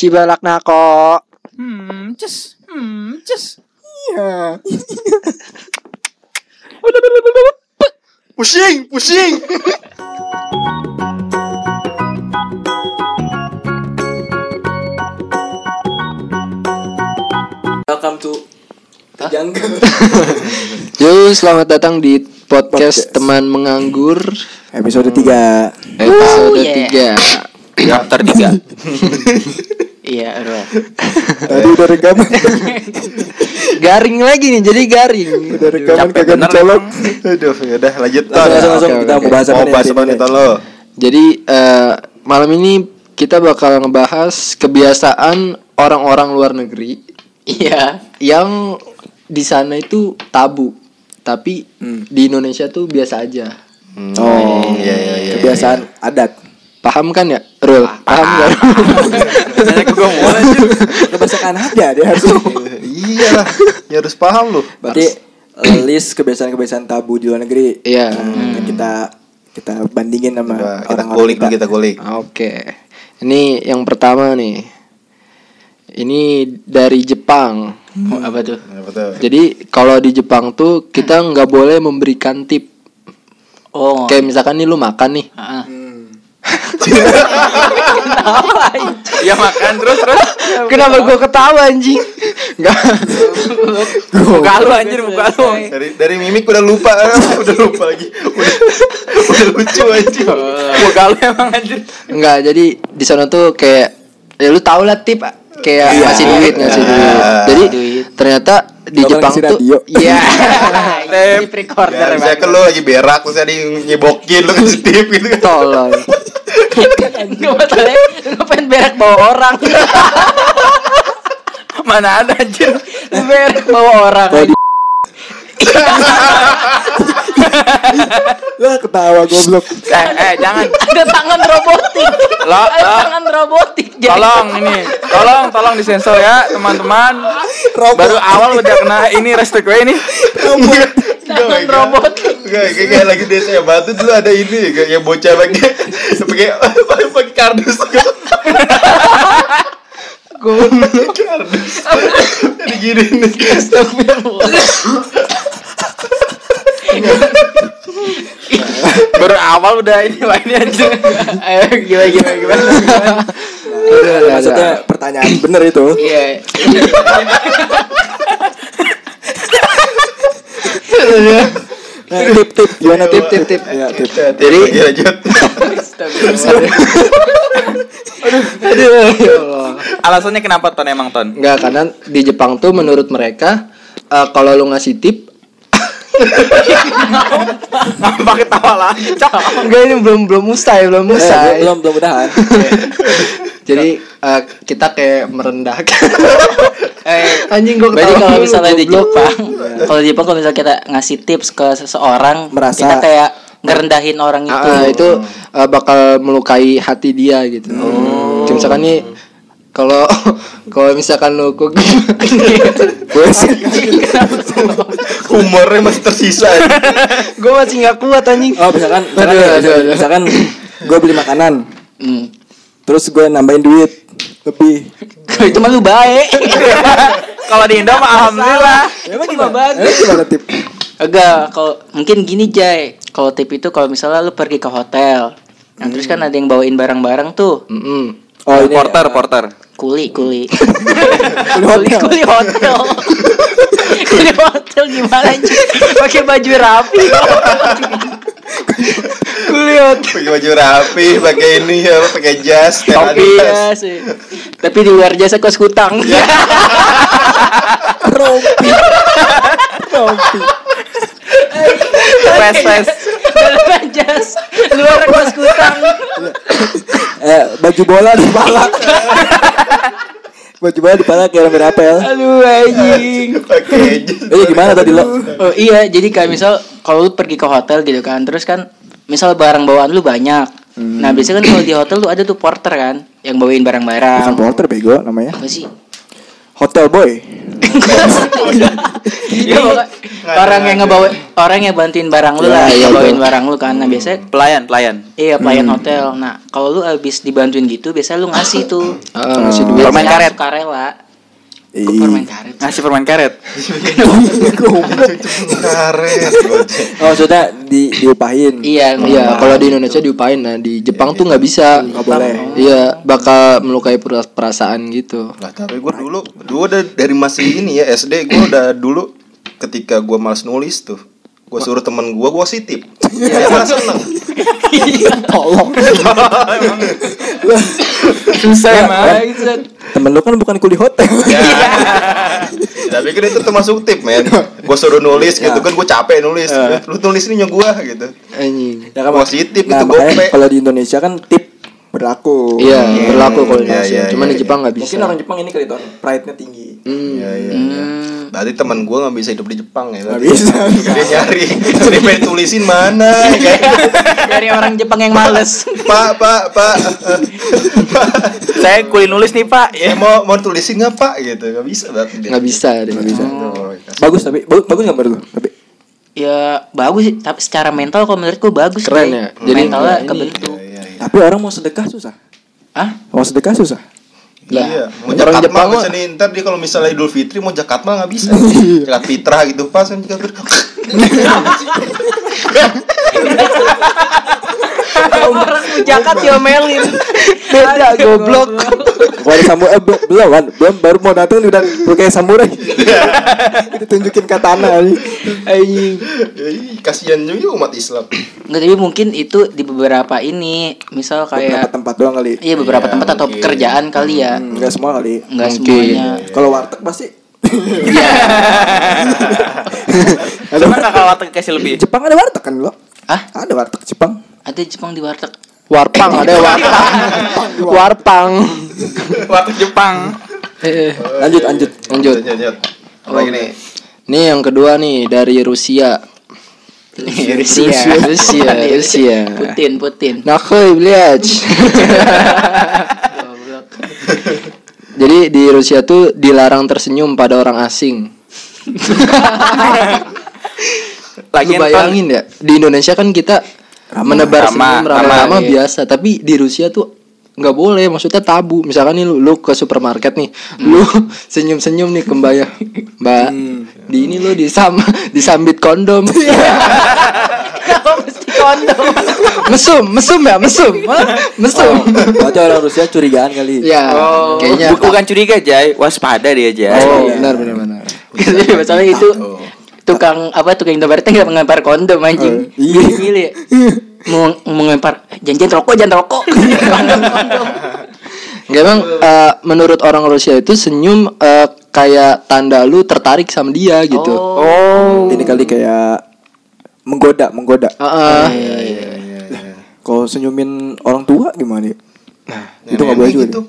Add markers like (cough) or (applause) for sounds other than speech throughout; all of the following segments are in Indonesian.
Cibalak Nako. Hmm, cus. Hmm, cus. Iya. (laughs) Pusing, pusing. (laughs) Welcome to Jungle. (laughs) Yo, selamat datang di podcast, Podcast. teman menganggur Episode 3 episode yeah. 3. Chapter 3. Iya, udah. Tadi (laughs) udah rekaman. (laughs) Garing lagi nih, jadi garing. Udah rekaman kagak dicolok Aduh, yaudah lanjut Langsung langsung Kita mau bahas apa Mau nih bahas hari apa nih Ton, lo? Jadi eh, malam ini kita bakal ngebahas kebiasaan orang-orang luar negeri Iya. yang di sana itu tabu, tapi di Indonesia tuh biasa aja. Oh iya, iya, iya, Kebiasaan adat Paham kan ya, Rul? Paham kan? (laughs) Gue mau lanjut. Kebiasaan aja dia harus (laughs) Iya lah, ya harus paham lu. Berarti eh, list kebiasaan-kebiasaan tabu di luar negeri Iya. Hmm, yang kita kita bandingin sama kita orang-orang kulik dulu, kita kulik. Oke. Ini yang pertama nih. Ini dari Jepang. Oh, apa tuh? Jadi kalau di Jepang tuh kita nggak boleh memberikan tip. Oh. Kayak misalkan nih lu makan nih. Heeh. Ya makan terus terus. Kenapa gua ketawa anjing? Enggak. Muka lu anjir muka lu. Dari dari mimik udah lupa, udah lupa lagi. Udah, udah lucu aja. Muka lu emang anjir. Enggak, jadi di sana tuh kayak ya lu tau lah tip kayak Iya. ngasih duit ngasih duit. Iya. Jadi Duit. ternyata di Nggak Jepang tuh iya. (laughs) Tip recorder. Ya, saya kan lu lagi berak terus ada yang nyebokin lu kasih tip gitu kan. Gue masalahnya gue pengen berak bawa orang. (laughs) Mana ada anjir. Lu berak bawa orang. Di (laughs) Lah ketawa goblok Eh, eh jangan. Ada tangan robotik. Lo, Ada lo. tangan robotik. Jadi- Tolong ini, tolong tolong disensor ya teman-teman. Baru awal udah kena ini respect gue ini. Tangan robot. Enggak, kayak, kayak lagi desa ya batu dulu ada ini kayak yang bocah lagi pakai pakai (laughs) kardus. Gua kardus. Jadi gini nih. Baru awal udah ini ini anjir. Ayo gimana gimana gimana. Maksudnya pertanyaan bener itu Iya. Nah, Tip-tip Gimana Tip, tip, tip. Ya tip Jadi lanjut. Aduh, ya. Alasannya kenapa ton emang ton? Enggak, karena di Jepang tuh menurut mereka eh, kalau lu ngasih tip Ngapa ketawa lagi? Enggak ini belum belum usai, belum Eh, usai. belum belum mudahan (laughs) Jadi eh, kita kayak merendahkan. (laughs) Eh, Anjing gua Berarti ketawa kalau misalnya di. Jepang, (laughs) kalau di Jepang kalau misalnya kita ngasih tips ke seseorang, Merasa- kita kayak ngerendahin orang itu. Ah, itu eh, bakal melukai hati dia gitu. Oh. Kayak misalkan nih kalau (laughs) kalau misalkan lu kok Humornya masih tersisa. gue masih nggak kuat anjing. Oh misalkan Misalkan, aduh. misalkan Gue beli makanan Hmm. Terus gue nambahin duit Lebih itu mah lu baik. (laughs) Kalau di Indo mah alhamdulillah. Emang Itu mah bagus. Gimana tip? Enggak, kalau mungkin gini Jay. Kalau tip itu kalau misalnya lu pergi ke hotel. Nah, terus kan ada yang bawain barang-barang tuh. Mm-mm. Oh ini porter, porter. Kuli, kuli. (laughs) Kuli kuli, hotel. kuli (laughs) hotel. kuli hotel gimana sih? Pakai baju rapi. Hotel. Pakai baju rapi, pakai ini apa pakai jas, Topi Adidas. ya sih. Tapi di luar jasa kos kutang. Rompi Rompi Pes, pes. Dalam jas, luar kos kutang. Eh baju bola di kepala Baju bola di kepala kayak Rami Rapel Aduh anjing. Pakai jas. Eh gimana tadi lo? Oh iya, jadi kayak misal kalau lu pergi ke hotel gitu kan, terus kan misal barang bawaan lu banyak. Nah, biasanya kan kalau di hotel tuh ada tuh porter kan yang bawain Bukan barang-barang. porter bego namanya Apa sih? Hotel boy. Iya, pokoknya orang yang ngebawa orang yang bantuin barang lu Ya, lah, iya, ngebawain betul. barang lu kan. Nah, biasanya Pelayan, pelayan. iya pelayan hotel. Nah, kalau lu abis dibantuin gitu, biasanya lu ngasih tuh. Ah, ngasih duit. Permen karet. sukarela. Kok permen karet? Ngasih permen karet. (laughs) Karet. Oh, maksudnya di diupahin. Iya, Iya, kalau di Indonesia diupain, nah di Jepang tuh nggak bisa. Nggak boleh. Iya, bakal melukai pera- perasaan gitu. Nah, tapi gue dulu, dulu udah dari masih ini ya SD, gue udah dulu ketika gue malas nulis tuh, gue suruh temen gue, gue kasih tip. Dia malah seneng. Tolong. Susah emang. Temen lu kan bukan kuli hotel. Ya. Tapi kan itu termasuk tip, men. Gue suruh nulis gitu kan, gue capek nulis. Lu tulis ini gue gitu. Anjing. Ya kan, tip nah, itu gope. kalau di Indonesia kan tip berlaku. Iya, berlaku kalau di Iya, Indonesia. iya, Cuman iya, di Jepang nggak bisa. Mungkin orang Jepang ini kali Ton, pride-nya tinggi. Hmm. Iya, iya, iya. Berarti teman gue gak bisa hidup di Jepang ya Nggak berarti. bisa. Dia nyari Dia pengen tulisin mana? Dari orang Jepang yang males. Pak, pak, pak Saya kuli nulis nih, Pak. Ya mau, mau tulisin gak pak gitu Gak bisa berarti Nggak bisa deh. Nggak bisa. Oh, Bagus tapi bagus, bagus nggak menurut lu? Tapi Ya bagus sih, tapi secara mental kalau menurutku bagus. Keren ya. Jadi mentalnya kebentuk. Iya, iya. tapi orang mau sedekah susah. Ah? Mau sedekah susah. Iya, mau orang jakat Jepang mah bisa nih ntar dia kalau misalnya Idul Fitri mau jakat mah nggak bisa. (laughs) jakat fitrah gitu pas kan jakat fitrah. Orang jakat diomelin. Beda goblok. Gua ada samurai eh, belum belum kan? belum baru mau datang udah pakai samurai. Ditunjukin katana nih. Anjing. (laughs) Ih, Kasihan juga umat Islam. Enggak, tapi mungkin itu di beberapa ini, misal Beberapa kayak tempat doang kali. iya beberapa Iya, tempat atau pekerjaan kali ya. Hmm, Enggak semua kali. Enggak Mungkin. semuanya. Kalau warteg pasti (laughs) Coba nggak kalau warteg kasih lebih? Jepang ada warteg kan lo? Ah, Ada warteg Jepang. ada Jepang di warteg. Warpang ada warpang. (laughs) Warpang. Warteg Jepang. Eh, Lanjut lanjut. lanjut. Lanjut, lanjut. Apa lagi nih? Nih yang kedua nih dari Rusia. Rusia. Rusia, Rusia. Putin, Putin. Nakoi, блядь. (laughs) Jadi di Rusia tuh dilarang tersenyum pada orang asing. (laughs) Lagi Lu bayangin ya, di Indonesia kan kita menebar Ramah, senyum ramah, ramah-ramah iya. biasa, tapi di Rusia tuh nggak boleh, maksudnya tabu. Misalkan nih lu, lu ke supermarket nih, lu (laughs) senyum-senyum nih ke mbak ya, mbak, di ini lu disam disambit kondom, (laughs) Kenapa mesti kondom? mesum, mesum ya, mesum, (laughs) mesum. Berarti orang Rusia curigaan kali. Ya, Oh, kayaknya. bu- bukan curiga, Jay. Waspada dia, Jay. Oh, benar benar benar. Jadi masalahnya itu tukang apa tukang Indomaretnya nggak mengelempar kondom anjing. Oh, iya. Ya. Mau mau ngelempar janjian rokok jangan rokok. (laughs) Enggak emang eh, menurut orang Rusia itu senyum eh, kayak tanda lu tertarik sama dia gitu. Oh. Ini kali kayak menggoda, menggoda. Heeh. Kalau senyumin orang tua gimana ya? itu nggak boleh juga. gitu.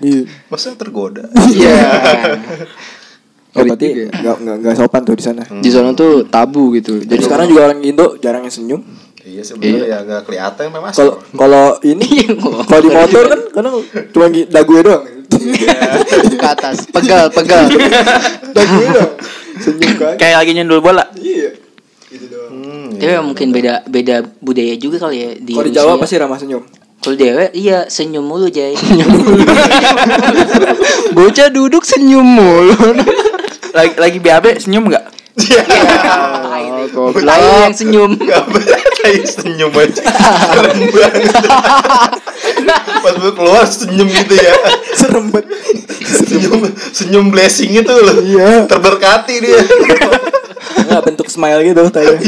Iya. Masa tergoda? Iya. (laughs) (laughs) Oh, berarti juga ya. nggak nggak nggak sopan tuh di sana. Di sana tuh tabu gitu. Jadi Jadi sekarang juga orang Indo jarang yang senyum. Iya sebenarnya ya nggak kelihatan memang Kalau kalau ini (laughs) kalau di motor kan kadang cuma dagunya doang. ke atas, pegal, pegal. (laughs) dagunya doang. Senyum kan. Kayak lagi nyundul bola. Iya. Gitu doang. Tapi ya mungkin beda beda budaya juga kali ya di Kalau di. Jawa pasti ramah senyum. Kalau Jawa iya senyum mulu Jay. (laughs) (laughs) Bocah duduk senyum mulu. (laughs) Lagi lagi BAB senyum nggak? Oh, Tai yang senyum. Gak kayak senyum aja Serem banget Pas gue keluar senyum gitu ya Serem banget. Senyum Senyum blessing itu loh Iya. Terberkati dia Enggak bentuk smile gitu tanya.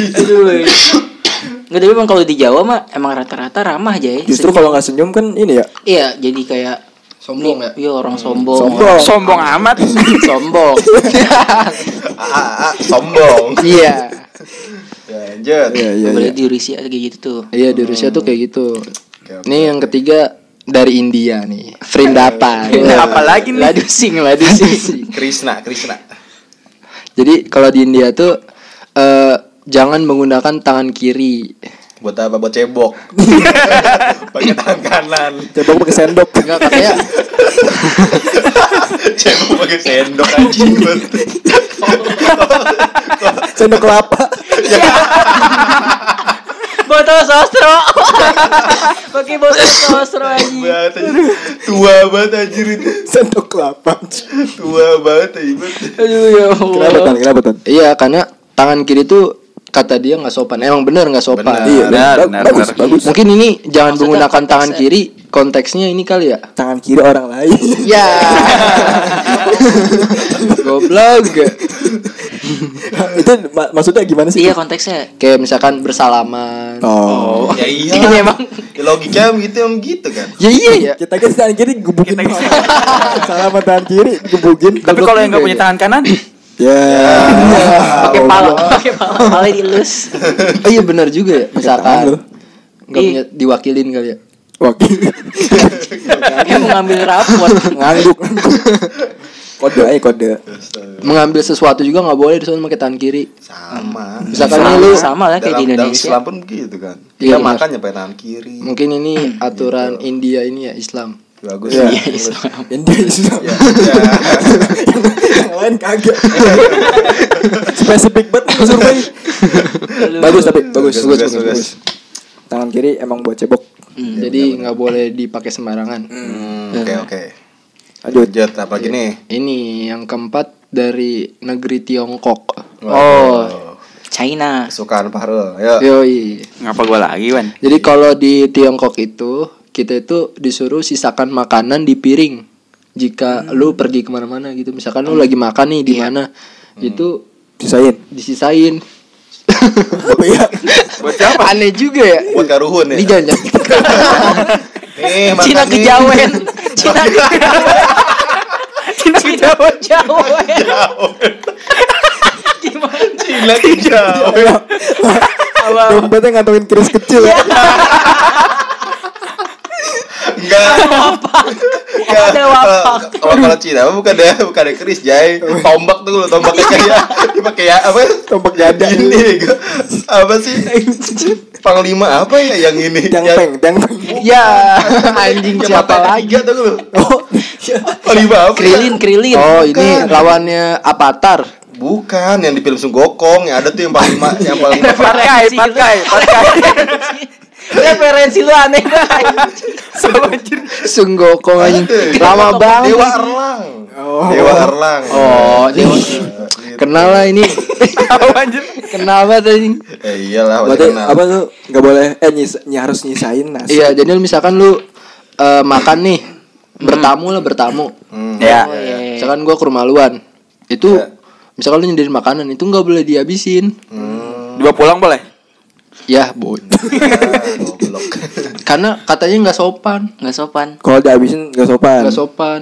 Nggak tapi emang kalau di Jawa mah emang rata-rata ramah Jay. Justru kalau nggak senyum kan ini ya. Iya, jadi kayak Sombong ya? Iya orang sombong. Sombong. Sombong amat. (laughs) sombong. ah, (laughs) ah, ah, Sombong Iya. Ya lanjut Iya iya. Boleh iya. di Rusia kayak gitu tuh. Iya di Rusia tuh kayak gitu. Nih yang ketiga dari India nih, Frindapa. (laughs) Apalagi nih? Ladu sing, ladu sing. Krishna Krishna Jadi kalau di India tuh eh, jangan menggunakan tangan kiri. Buat apa? Buat cebok (laughs) Pakai tangan kanan Coba pakai sendok. Enggak katanya (laughs) Cebok pakai Sendok anjing. (laughs) Sendok kelapa. Botol sostro. Pakai botol. Banget, anjing. Tua banget anjir itu. Sendok kelapa. Tua banget anjing. Aduh ya Kenapa Allah. tan? Kenapa tan? Iya, karena tangan kiri tuh kata dia nggak sopan. Emang bener nggak sopan. Bener. Iya, Benar, ba- benar, bagus, benar. bagus. Mungkin ini jangan Maksudnya menggunakan tangan kiri. Konteksnya ini kali ya. Tangan kiri orang lain. Ya. (laughs) Goblok. itu ma- maksudnya gimana sih? Iya konteksnya. Kayak misalkan bersalaman. Oh. Ya iya. Ini emang Ya, logikanya begitu emang gitu kan. Ya iya ya. Kita kan tangan kiri gebukin. Salah sama tangan kiri gebukin. Tapi kalau yang nggak punya tangan kanan, Ya. (laughs) pakai pala, (laughs) pakai pala, pala dielus. Oh iya benar juga ya. Misalkan nggak Ih. punya diwakilin kali ya. Wakil. (laughs) Dia mau ngambil rapor. ngangguk. kode aja kode. Mengambil sesuatu juga nggak boleh disuruh pakai tangan kiri. Sama. Misalkan Sama, lu sama lah kayak di dalam, dalam Indonesia. Islam pun begitu kan. Iya, Kita benar. makan ya pakai tangan kiri. Mungkin ini aturan India ini ya Islam. Bagus. Iya. Iya, (laughs) Islam. Yang dia Islam. Ya, ya. Yang lain kagak. Spesifik banget survei. bagus tapi bagus, Bagus, bagus, bagus, bagus, bagus. Tangan kiri emang buat cebok. Jadi nggak boleh dipakai sembarangan. Hmm, Oke oke. Lanjut. Lanjut apa lagi nih? Ini yang keempat dari negeri Tiongkok. Oh, China. Kesukaan Fahrul. Ayo. Yoi. ngapa gua lagi, Wan? Jadi kalau di Tiongkok itu kita itu disuruh sisakan makanan di piring. Jika lu pergi ke mana-mana gitu, misalkan lu lagi makan nih di mana, itu Sisain. disisain. Apa (laughs) ya? Buat siapa? Aneh juga ya. Buat karuhun ya. Ini jangan Nih, makan (laughs) Cina kejawen. (laughs) Cina kejawen. Cina kejawen. Jawen. Gimana? Cina kejawen. Dompetnya ngantongin keris kecil ya. Enggak. Enggak. Ada wapak. Kalau kalau Cina bukan ada bukan ada keris jay. Tombak tuh lo tombaknya kayak dipakai ya apa? Tombak jadah. Ini apa sih? Panglima apa ya yang ini? Yang- peng, tiang peng. Ya, anjing yang siapa lagi? tuh lo. Oh, Panglima apa? Krilin, krilin. Oh, ini lawannya Avatar. Bukan yang di film Sunggokong yang ada tuh yang panglima yang paling Patkai, patkai, patkai. (laughs) Referensi lu aneh banget. Sunggokong anjing. Lama banget. Dewa Erlang. Oh. Dewa Erlang. Oh, Dewa. (laughs) Kenal lah ini. Apa anjir? Kenal banget anjing. Eh iyalah berarti kenal. apa tuh nggak boleh eh nyis, ny- harus nyisain nasi. Iya, jadi misalkan lu eh, makan nih, bertamu lah bertamu. Hmm. Ya. Oh, iya, iya. Misalkan gua ke rumah luan. Itu Ya. misalkan lu nyediain makanan itu nggak boleh dihabisin. Hmm. Dua pulang boleh? Ya, boy. Karena katanya nggak sopan, Nggak sopan. Kalau dihabisin nggak sopan. nggak sopan.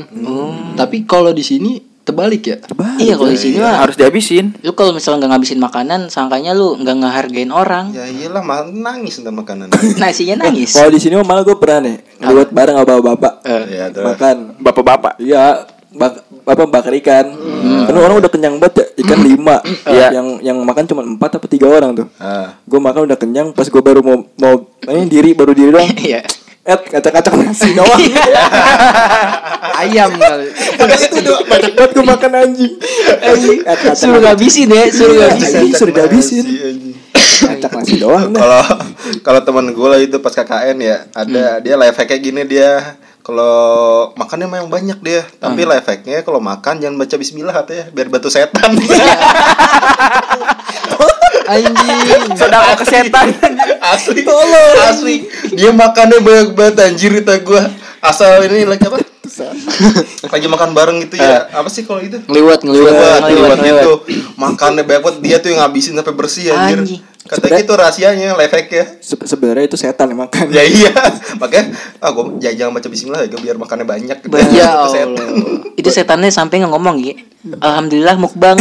Tapi kalau di sini terbalik ya. Iya kalau di sini mah Harus dihabisin. lu kalau misalnya nggak ngabisin makanan, sangkanya lu nggak ngehargain orang. Ya iyalah mah nangis tentang makanan. (laughs) Nasinya nangis. Kalau di sini mah malah gue pernah nih ngeliat bareng sama bapak-bapak Iya, terus. makan. Bapak-bapak. Iya, bak apa bakar ikan. Kan orang udah kenyang banget ya, ikan lima. Iya. Yang yang makan cuma empat apa tiga orang tuh. Ah. Gue makan udah kenyang, pas gue baru mau mau ini diri baru diri doang. Iya. Eh, kacang-kacang nasi doang. (laughs) Ayam kali. Padahal itu udah banyak banget gue makan anjing. Eh, kacang- Suruh ngabisin ya, suruh ngabisin. anjing, suruh anjing. Kacang nasi doang. Kalau (laughs) kalau teman gue lah itu pas KKN ya, ada dia life hack kayak gini dia kalau makannya memang banyak dia, tapi life hacknya kalau makan jangan baca bismillah katanya biar batu setan. Anjing. Sedang ke setan. asli. Asli. Dia makannya banyak banget anjir kata gue asal ini lagi apa (laughs) lagi makan bareng gitu ya apa sih kalau itu Ngeliwat, ngeliwat. Lewat, ngeliwat, lewat itu makannya banyak banget dia tuh yang ngabisin sampai bersih anjir Anjing. katanya gitu rahasianya life hack ya Se- Sebenarnya itu setan yang makan. ya iya (laughs) makanya ah gue ya, jangan baca bismillah ya biar makannya banyak gitu. Ya Itu setan. (laughs) Itu setannya sampai ngomong ya. Alhamdulillah mukbang.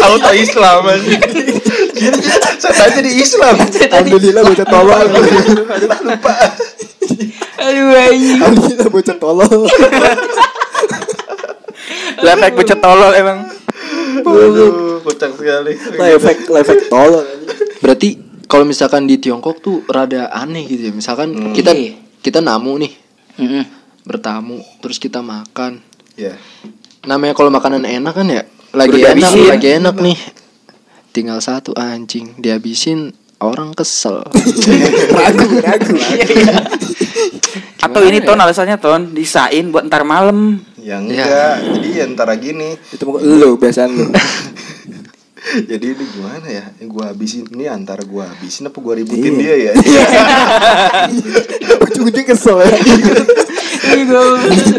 auto Islam (laughs) setan jadi Islam Alhamdulillah bocah tolol. lupa Aduh anjing. Alhamdulillah (laughs) bocah tolol. Lepek becet tolol emang. Aduh, kocak sekali hack tolol. anjing. Berarti kalau misalkan di Tiongkok tuh rada aneh gitu ya. Misalkan kita Iya. kita namu nih. Mm-mm. bertamu terus kita makan Iya. namanya kalau makanan enak kan ya lagi Udah enak dihabisin. lagi enak nih tinggal satu anjing dihabisin orang kesel (laughs) ragu ragu Atau ini ton alasannya ton disain buat ntar malam. Ya enggak. Jadi ya antara gini. itu mau lu biasaan lu (laughs) Jadi ini gimana ya? Ini gua habisin ini antara gua habisin apa gua ributin Iya. dia ya? (laughs) ujung-ujung kesel ya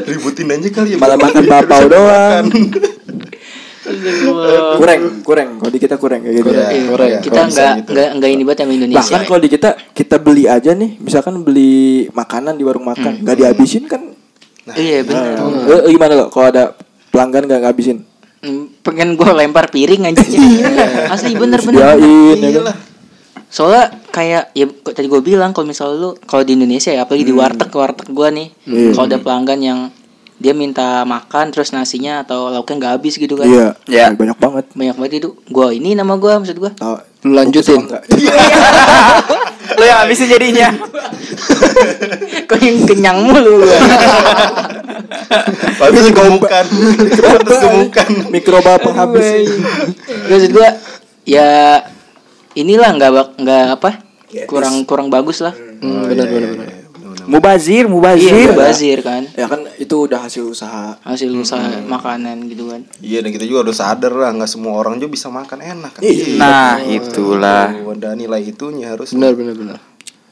ributin aja kali ya. malah makan bapau doang. Kurang kurang kalau di kita kurang kayak gitu. Kurang. Iya, Iya, kurang. iya. kita nggak gitu. nggak nggak ini banget sama Indonesia bahkan kalau di kita kita beli aja nih. Misalkan beli makanan di warung makan. Nggak dihabisin kan? Iya benar. Eh, eh, gimana lo kalau ada pelanggan nggak ngabisin? Hmm, pengen gue lempar piring aja (laughs) asli bener bener Sediain ya kan? soalnya kayak ya tadi gue bilang kalau misal lu kalau di Indonesia ya apalagi di warteg warteg gue nih Iya. kalau ada pelanggan yang dia minta makan terus nasinya atau lauknya nggak habis gitu kan. Iya Iya. banyak banget. Banyak banget itu. Gue ini nama gue maksud gue tahu. (laughs) Lu lanjutin. Enggak. Lo yang habisin jadinya. (laughs) kok yang kenyang mulu gua Pantes gemukan. Pantes gemukan. mikroba penghabis maksud gue ya inilah nggak bak nggak apa kurang kurang bagus lah. Hmm, benar benar benar. Mubazir, iya mubazir. bazir kan ya kan itu udah hasil usaha hasil usaha makanan gitu kan Iya dan kita juga harus sadar lah nggak semua orang juga bisa makan enak kan. Iya. Nah, itulah. Tuh, Ada nilai itunya harus. Benar benar benar.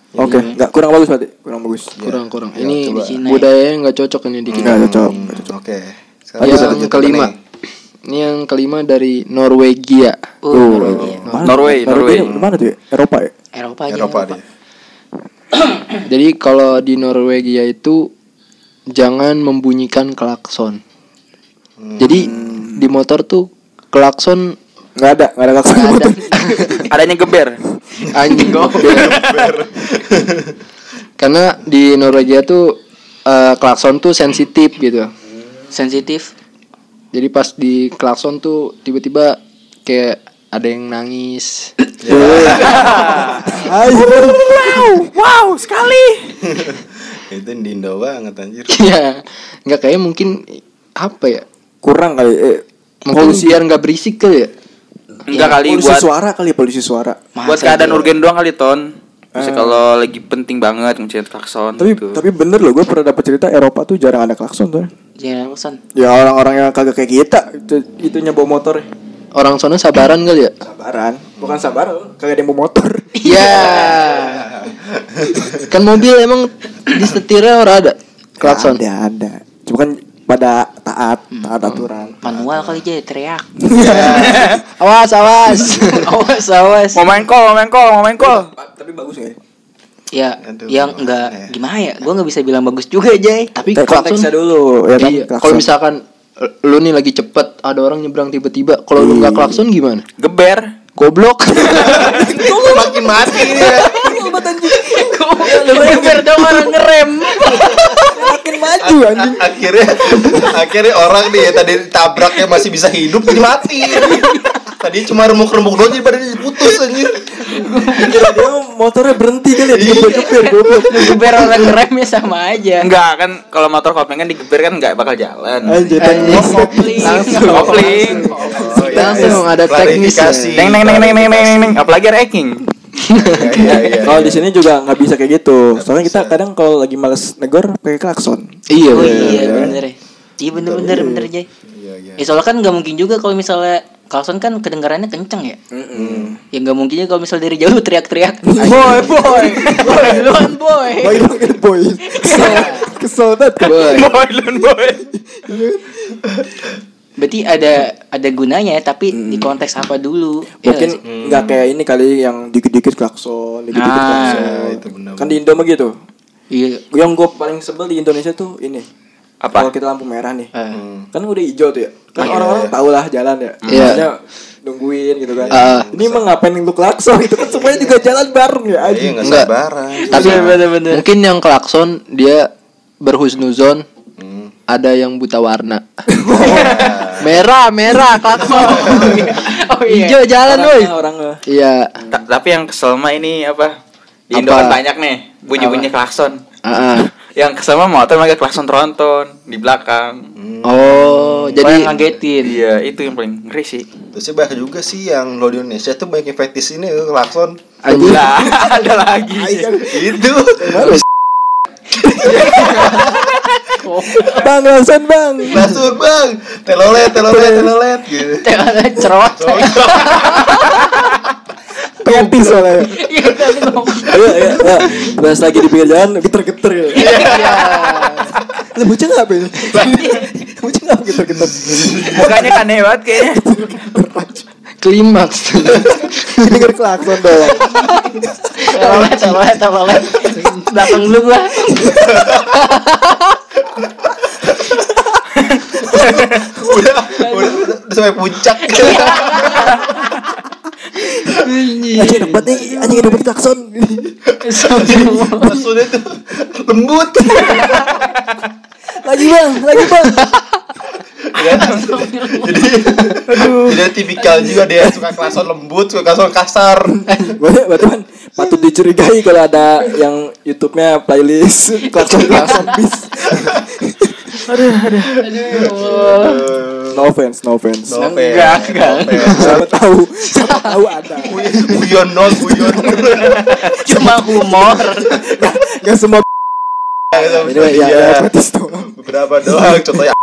oke nggak kurang bagus berarti kurang bagus Kurang kurang. Ya, Ini ya. budaya yang nggak cocok ini di kita. nggak cocok Hmm, nggak cocok Oke. Yang lanjut ke kelima. nih. Ini yang kelima dari Norwegia. oh, Norwegia. Norway, Norway. ini Mana tuh ya? Eropa ya Eropa aja Eropa dia. Jadi kalau di Norwegia itu jangan membunyikan klakson. Jadi di motor tuh klakson nggak ada nggak ada klakson nggak ada. (laughs) Adanya geber. Anjing (laughs) Karena di Norwegia tuh eh, klakson tuh sensitif gitu. sensitif Jadi pas di klakson tuh tiba-tiba kayak ada yang nangis. (laughs) Wow, sekali. (laughs) Itu di Indo banget anjir. (laughs) Iya, nggak kayak mungkin apa ya? kurang kali eh, Mungkin polusi biar nggak berisik kali ya. Enggak kali polusi buat suara kali ya polusi suara buat keadaan urgen doang kali ton. Bisa kalau lagi penting banget ngecet klakson tapi gitu. tapi bener loh gue pernah dapat cerita Eropa tuh jarang ada klakson tuh Jelson ya orang-orang yang kagak kayak kita itu itunya bawa motor Orang sono sabaran kali ya? sabaran bukan sabaran kagak ada yang motor (laughs) Iya. (laughs) kan mobil emang di setirnya orang ada klakson. ada ada cuma kan pada taat taat aturan manual kali aja teriak (laughs) awas awas. awas awas Mau main call, mau main call, mau main call. tapi bagus ya ya Aduh, yang enggak ya? gimana ya gue nggak bisa bilang bagus juga Jay Tapi konteksnya dulu ya kan Iya. Kalau misalkan lu nih lagi cepet ada orang nyebrang tiba-tiba, kalau lu nggak klakson gimana? Geber. Goblok. (laughs) Makin mati ini ya. Geber dong orang ngerem (laughs) makin maju anjing akhirnya akhirnya orang nih ya tadi tabraknya masih bisa hidup jadi mati tadi cuma remuk-remuk doang jadi badannya putus anjir kira dia motornya berhenti kali ya digeber-geber goblok Geber orang ngerem ya sama aja Enggak kan kalau motor kopling kan digeber kan enggak bakal jalan. anjir kopling Langsung. Kopling. Langsung ada teknisnya. Klarifikasi. Neng neng neng neng neng neng neng, neng. apalagi ranking. Iya, iya, iya. kalau di sini juga nggak bisa kayak gitu soalnya kita kadang kalau lagi males negor pakai klakson Iya. oh bener. iya bener ya iya bener bener bener Jay Iya, iya. ya soalnya kan nggak mungkin juga kalau misalnya Carlson kan kedengarannya kenceng ya ya nggak mungkin juga kalau misal dari jauh teriak-teriak (laughs) boy (laughs) boy boy duluan boy boy banget boy kesel kesel banget kan Boy. Lun boy. (laughs) berarti ada ada gunanya tapi di konteks apa dulu Ya mungkin nggak sih? nggak kayak ini kali yang dikit-dikit klakson dikit-dikit Ah, klakson itu benar. kan di Indo mah gitu iya yang gue paling sebel di Indonesia tuh ini Apa? kalau kita lampu merah nih Eh, kan udah hijau tuh ya kan Iya. orang-orang tahu lah jalan ya Iya. Maksudnya nungguin gitu kan Ah. ini emang ngapain lu klakson itu kan semuanya juga jalan bareng ya Iya anjing nggak Enggak. sabaran. Tapi mungkin yang klakson dia berhusnuzon Hmm. ada yang buta warna. (laughs) merah, merah klakson. (laughs) oh iya Hijau jalan woi. orangnya Iya. Ta- tapi yang kesel mah ini apa? Di Indo Apa? kan banyak nih bunyi-bunyi klakson. Ah, ah. yang kesama motor mereka klakson tronton di belakang. Oh, Jadi jadi yang ngagetin. Iya, itu yang paling ngeri sih. Terusnya banyak juga sih yang lo di Indonesia tuh banyak yang fetish ini klakson. Nah, (laughs) ada lagi. Itu. (laughs) (laughs) Bang, langsung bang. Klakson bang. Telolet, telolet, telolet gitu. Cerot. (laughs) Petis soalnya. Iya. Iya, iya, iya. Pas lagi di pinggir jalan, geter-geter ya. Iya. Lah bocah ngapa ini? Bocah ngapa geter-geter? Mukanya kan hebat kayaknya. Klimaks. Denger klakson doang. Telolet, telolet, telolet. Belakang lu gua. Udah, udah, udah, udah sampai puncak. Anjing dapat nih, anjing dapat klakson. Maksudnya tuh lembut. Lagi bang, lagi bang. Jadi, jadi tipikal juga dia suka klakson lembut, suka klakson kasar. Kan patut dicurigai kalau ada yang YouTube-nya playlist klakson klakson bis. No offense, no offense. No Enggak, offense, enggak. no offense. Siapa tahu, siapa tahu ada. Guyon non, guyon. Cuma humor. Gak semua ini ya, ya, Iya. doang. Beberapa doang, contohnya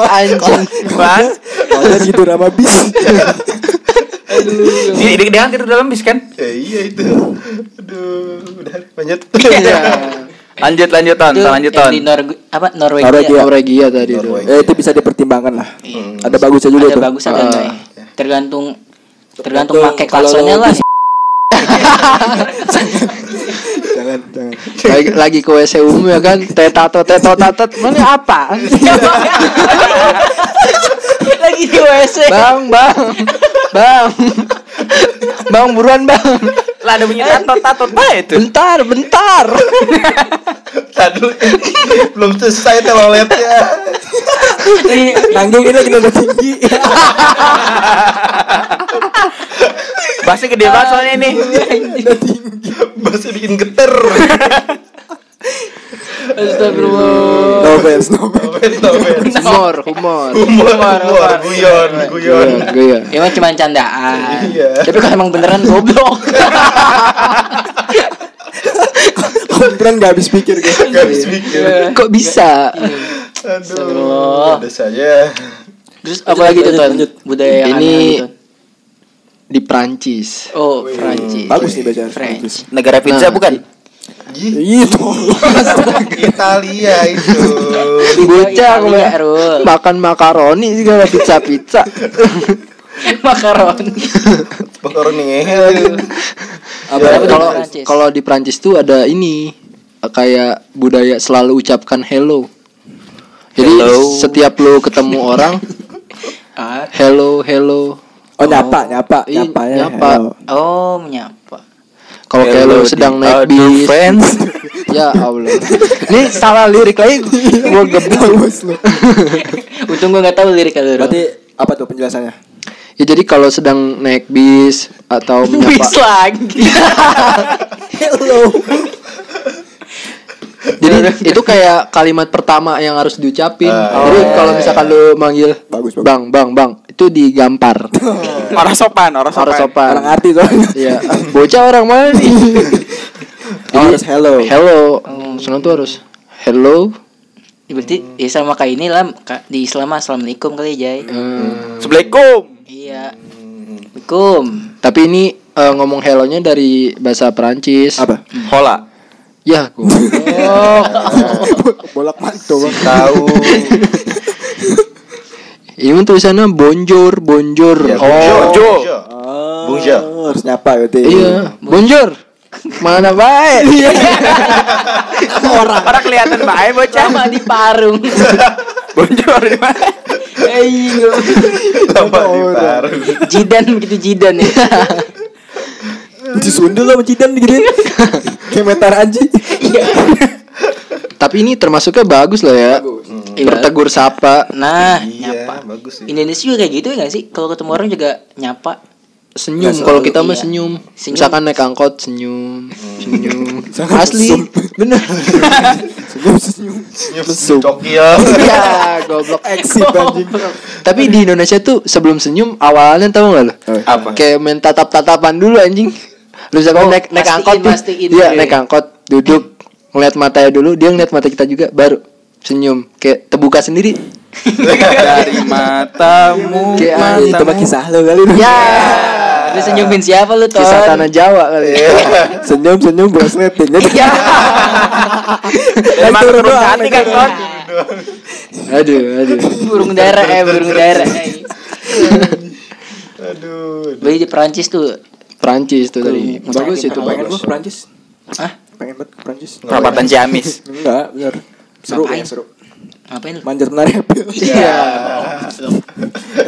Anjing. Bang, Kalau tidur sama bis. dia, dia, dia kan tidur dalam bis kan? Ya iya itu. Aduh, udah lanjut. Iya. Lanjut, lanjut, ton, Itu ton, lanjut, yang ton. di Norwegia apa Norwegia. Norwegia. Norwegia tadi itu. Norwegia. Eh itu bisa dipertimbangkan lah. Ada bagusnya juga Ada tuh. bagus ada ya? Tergantung tergantung pakai kalau klaksonnya lah. (laughs) (laughs) Jangan, jangan. lagi, lagi ke WC umum ya kan? Tetato teto tatet mana apa (laughs) Lagi di WC. bang bang bang bang buruan bang Lah ada bunyi tatot, tatot baik itu. bentar bentar Tadi belum selesai teloletnya. Nanggung ini lagi nada tinggi. Bahasnya gede banget soalnya ini. Bahasa bikin geter. Astagfirullah. No offense, no offense. No offense, (laughs) humor humor Humor, humor, guyon, guyon. Iya, iya. Ya mah cuma candaan. Iya. Tapi kalau emang beneran goblok. (laughs) Beneran gak habis pikir gue. Gak habis pikir. kok bisa Aduh, ada saja. Terus apa lagi tuh lanjut. Budaya yang Ini- di Prancis Oh, Prancis. Bagus nih bacaan. French. Negara pizza Nah, bukan? Itu. Italia itu. bocah aku makan makaroni segala pizza pizza (laughs) Makaroni. Makaroni ngehel. Tapi kalau di Prancis. kalau di Prancis tuh ada ini kayak budaya selalu ucapkan hello. Jadi Hello. setiap lo ketemu orang Ah, hello hello. Oh nyapa, nyapa, Ih, nyapa ya. nyapa. hello. Oh, menyapa. Kalau kayak lo sedang naik other bis. friends. (laughs) ya Allah. Ini (laughs) salah lirik lagi gua (laughs) gebuk. Bagus lu. Untung gua enggak tahu lirik lu. Berarti apa tuh penjelasannya? Ya jadi kalau sedang naik bis atau bis menyapa lagi. Hello. Jadi itu kayak kalimat pertama yang harus diucapin. Ah, Jadi iya, kalau misalkan lu manggil Bagus, bagus. Bang, Bang, Bang, itu digampar. (laughs) Orang sopan, orang sopan. Harus sopan. Orang arti soalnya. Iya. Bocah orang mana nih? (laughs) Oh, harus hello. Hello. Senang tuh harus hello. Berarti ya sama kayak ini lah di Islam assalamualaikum kali Jay. Hmm, Assalamualaikum. Iya. Assalamualaikum. tapi ini eh, ngomong hello-nya dari bahasa Perancis. Apa? Hola. Ya, gua. (laughs) Bolak balik tuh bang. Tahu. Ini mah tulisannya bonjour, bonjour. Ya, oh, Jo. Oh, Bonjour. harus nyapa berarti. iya, bonjour. Mana baik? (laughs) (laughs) Orang. Orang kelihatan baik bocah. Sama di parung. (laughs) Bonjour di mana? Ayo. Lama di baru. Jidan begitu Jidan ya. Di sundul lah mencidan gitu. Kayak metar anji. Tapi ini termasuknya bagus loh ya. Iya. Bertegur sapa. Nah, Iya, nyapa. bagus sih. Indonesia juga kayak gitu ya gak sih? Kalau ketemu orang juga nyapa. senyum. Kalau kita mah iya. senyum. Senyum. Misalkan naik angkot senyum, senyum. (laughs) Misalkan Asli, bener. (laughs) Senyum senyum. Cokil. ya, (laughs) goblok. Eksip anjing. Tapi di Indonesia tuh sebelum senyum awalnya tahu nggak lo? Apa? Kayak main tatap-tatapan dulu anjing. Lu misalkan Oh, naik naik angkot. Iya, Iya. naik angkot, duduk, ngeliat matanya dulu, dia ngeliat mata kita juga baru senyum kayak terbuka sendiri. Dari matamu, (laughs) Kayak Ah, itu mah matamu. kisah lo kali lu. Ya, (laughs) Lu senyumin siapa lu, Ton? kisah tanah Jawa kali. (laughs) Senyum senyum brosleting. Jadi Emang turun hati kan, turun. Ton? Aduh, aduh. burung dara eh burung dara. Aduh. Beli di Perancis tuh. Perancis tuh tadi. Bagus itu, bagus. Prancis. Hah? Pengen banget ke Prancis. Perapatan Ciamis. (laughs) Enggak, bener. Seru Ngapain? ya, seru. Ngapain lu? Manjat menara Eiffel. (laughs) Iya.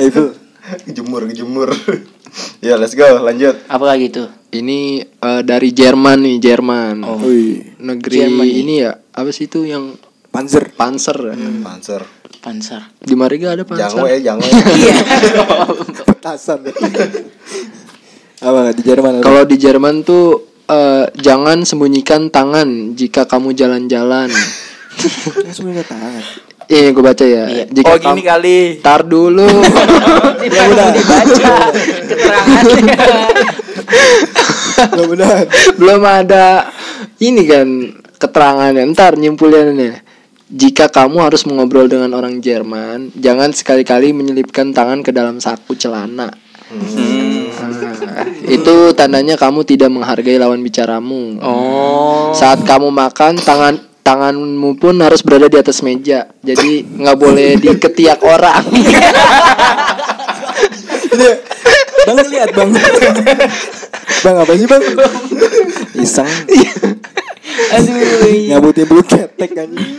Eiffel. Jemur, jemur. (laughs) ya, let's go, lanjut. Apa lagi tuh? Ini eh, dari Jerman nih, Jerman. Wih, Negeri Jerman ini ya, apa sih itu yang Panzer. Panzer? Panzer. Panser. Di Mariga ada Panzer. Jangan ya, jangan. Iya. Petasan. Apa di Jerman? Kalau di Jerman tuh eh, jangan sembunyikan tangan jika kamu jalan-jalan. (laughs) ingat tangan. Ini gue baca ya. Iya. Jika Oh gini kali. Tar dulu. (laughs) Ya udah dibaca keterangannya. (laughs) Mudah-mudahan. Belum ada ini kan keterangannya. Ntar nyimpulannya. Jika kamu harus mengobrol dengan orang Jerman, jangan sekali-kali menyelipkan tangan ke dalam saku celana. Ah, (laughs) itu tandanya kamu tidak menghargai lawan bicaramu. Oh. Saat kamu makan, tangan tanganmu pun harus berada di atas meja. Jadi nggak boleh (laughs) diketiak orang. (laughs) Bang lihat bang. bang apa sih bang? Iseng. Aduh. Nyabutin bulu ketek anjing.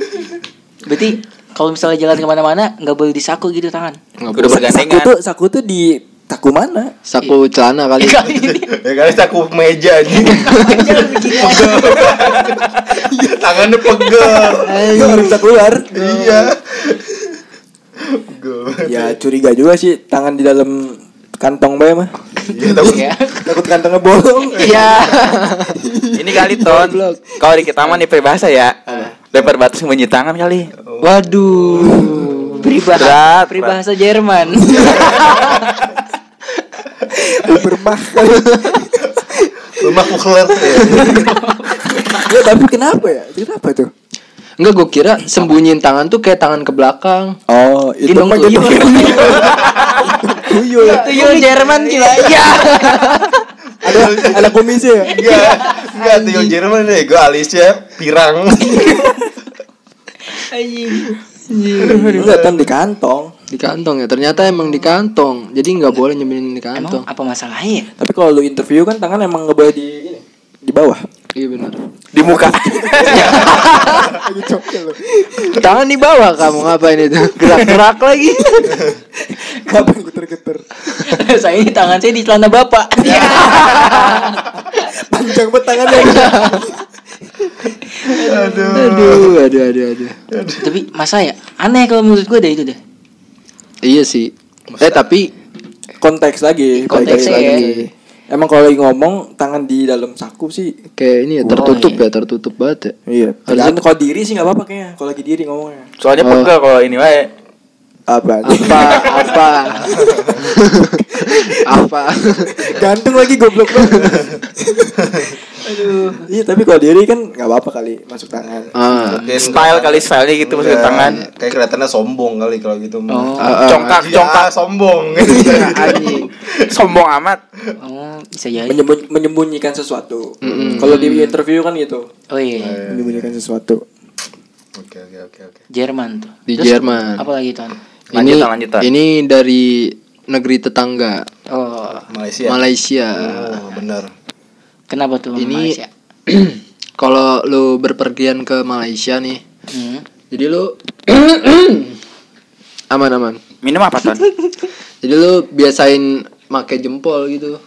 Berarti kalau misalnya jalan ke mana-mana nggak boleh disaku gitu tangan. Nggak Udah boleh. Saku bergandengan. tuh saku tuh di taku mana? Saku celana (laughs) kali. Ini. ya kali aku meja. (laughs) Jangan begini. Iya, tangannya pegel. Harus bisa keluar. iya. (laughs) Ya curiga juga sih tangan di dalam kantong bae mah. Iya, Ya. Takut kantongnya bolong. Iya. Ini kali ton. Kalau di kita mah nih peribahasa ya. Lempar batu sembunyi tangan kali. Waduh. Peribahasa, peribahasa Jerman. Bermah kali. rumah kukler. Ya tapi kenapa ya? Kenapa tuh? Enggak gue kira sembunyiin tangan tuh kayak tangan ke belakang. Oh, itu mah tuyul. jadi tuyul. Tuyul Jerman gila. Iya. Ada ada komisi ya? Enggak. Enggak yang Jerman deh. Gue alisnya pirang. Anjing. Enggak kan di kantong. Di kantong ya. Ternyata emang di kantong. Jadi nggak boleh nyembunyiin di Emang kantong. apa masalahnya? ya? Tapi kalau lu interview kan tangan emang nggak boleh di ini, di bawah. Iya benar. Di muka. Lagi (laughs) cokel lu. Tangan di bawah kamu ngapain itu? Gerak-gerak lagi. (laughs) Kapan geter-geter? (laughs) saya ini tangan saya di celana bapak. Panjang banget tangannya. Aduh, aduh, aduh, aduh. Tapi masa ya aneh kalau menurut gue deh itu deh. Iya sih. Eh tapi Konteks lagi, balik Konteksnya lagi. ya. Emang kalau lagi ngomong tangan di dalam saku sih kayak ini ya tertutup ya, tertutup banget ya. Iya. Kalau diri sih nggak apa-apa kayaknya. Kalau lagi diri ngomongnya. Soalnya Oh. pegel kalau ini wae. Apa? Apa? Apa? apa? Gantung lagi goblok banget. Iya tapi kalau diri kan nggak apa-apa kali masuk tangan. Ah. Mungkin Style kali stylenya gitu masukin Iya, tangan. Kayak kelihatannya sombong kali kalau gitu. Oh. Ah, ah. Congkak, Iya, congkak. sombong. (laughs) Anjing. Sombong amat. Oh bisa jadi. Menyembunyi- menyembunyikan sesuatu. Kalau di interview kan gitu. Oh iya. Menyembunyikan sesuatu. Oke oke oke oke. Jerman tuh. Di Terus Jerman. Apa lagi ton? Ini Lanjutan, lanjutan. ini dari negeri tetangga Oh Malaysia. Malaysia. Oh, bener. kenapa tuh Ini Malaysia? (clears throat) kalau lu berpergian ke Malaysia nih, Hmm. jadi lu (clears throat) aman-aman. Minum apa ton? (laughs) Jadi lu biasain make jempol gitu.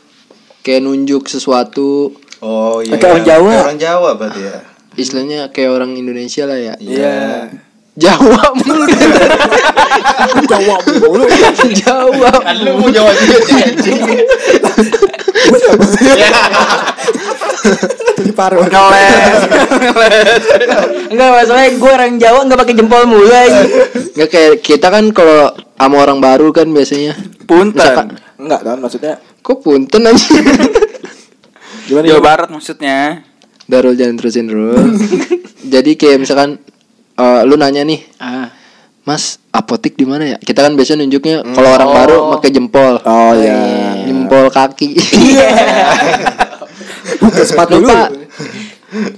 Kayak nunjuk sesuatu, Oh iya. Kayak orang Jawa. Kayak orang Jawa berarti ya. istilahnya kayak orang Indonesia lah ya. Iya. Jawa mulu. Jawa mulu. Jawa. Kan lu mau Jawa juga anjing. Gue siapa? Tadi paru. Ngeles. Enggak masalahnya gue orang Jawa nggak pakai jempol mulu aja. Nggak kayak kita kan kalau sama orang baru kan biasanya Punten. Enggak kan maksudnya kok punten aja. gimana? Jawa? Barat maksudnya. Darul jangan terusin terus. Jadi kayak misalkan eh, lu nanya nih, Ah. Mas, apotik di mana ya? Kita kan biasanya nunjuknya kalau orang baru pakai jempol. Oh ya. Jempol kaki. (laughs) Buka sepatu dulu. Lupa.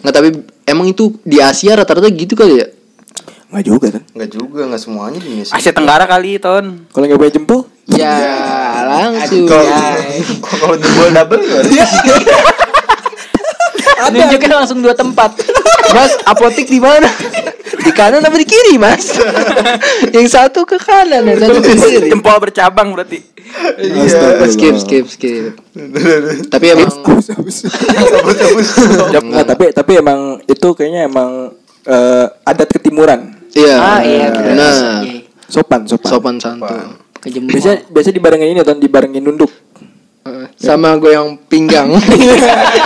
Nggak tapi emang itu di Asia rata-rata gitu kali ya? Enggak juga kan. Enggak juga, enggak semuanya di Indonesia. Asia Tenggara kali, Ton. Kalau nggak punya jempol, Ya, langsung. Kalau kalau jempol double gimana? (laughs) Nunjukin langsung dua tempat. Mas, apotik di mana? Di kanan apa di kiri, Mas? (laughs) yang satu ke kanan, yang satu ke (laughs) kiri. Jempol bercabang berarti. Astagfirullah. Skip, skip, skip. Tapi emang Habis, habis. Nggak, tapi tapi emang itu kayaknya emang eh, adat ketimuran. iya. Ah iya benar. Nah, Iya. Sopan, sopan. sopan santun. Biasa biasa dibarengin ini atau dibarengin nunduk. Eh, Sama goyang pinggang.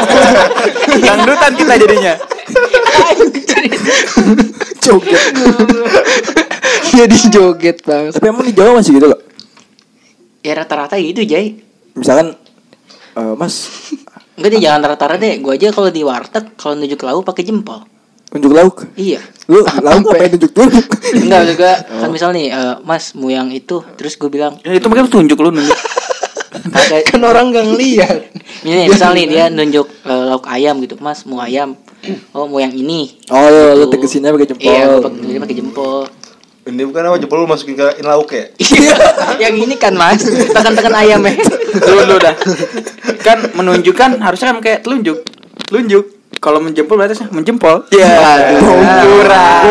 (laughs) Dangdutan kita jadinya. (laughs) Joget. (laughs) Jadi joget banget. tapi emang di Jawa masih gitu loh. Ya rata-rata gitu Jay. Misalkan eh, Mas Enggak deh jangan rata-rata deh. Gue aja kalau di warteg kalau nunjuk lauk pakai jempol. unjuk lauk. Iya. Lu (laughs) lauk apa yang nunjuk dulu? Enggak juga kan misal nih eh, Mas mau yang itu terus gue bilang Ya, itu mungkin tunjuk lu nunjuk. kagak Kan orang gak ngeliat. ini misal nih dia nunjuk eh, lauk ayam gitu Mas mau ayam (clears throat) oh mau yang ini Oh, lu, lu Gitu. tegesinnya pakai jempol. iya gue pakai jempol Ini bukan apa jempol lu masukin ke in lauk ya? yang ini kan Mas tekan-tekan ayam ya Dulu dulu dah. Kan menunjukkan harusnya kan kayak telunjuk. Telunjuk. Kalau menjempol berarti sih menjempol. Iya. Kurang.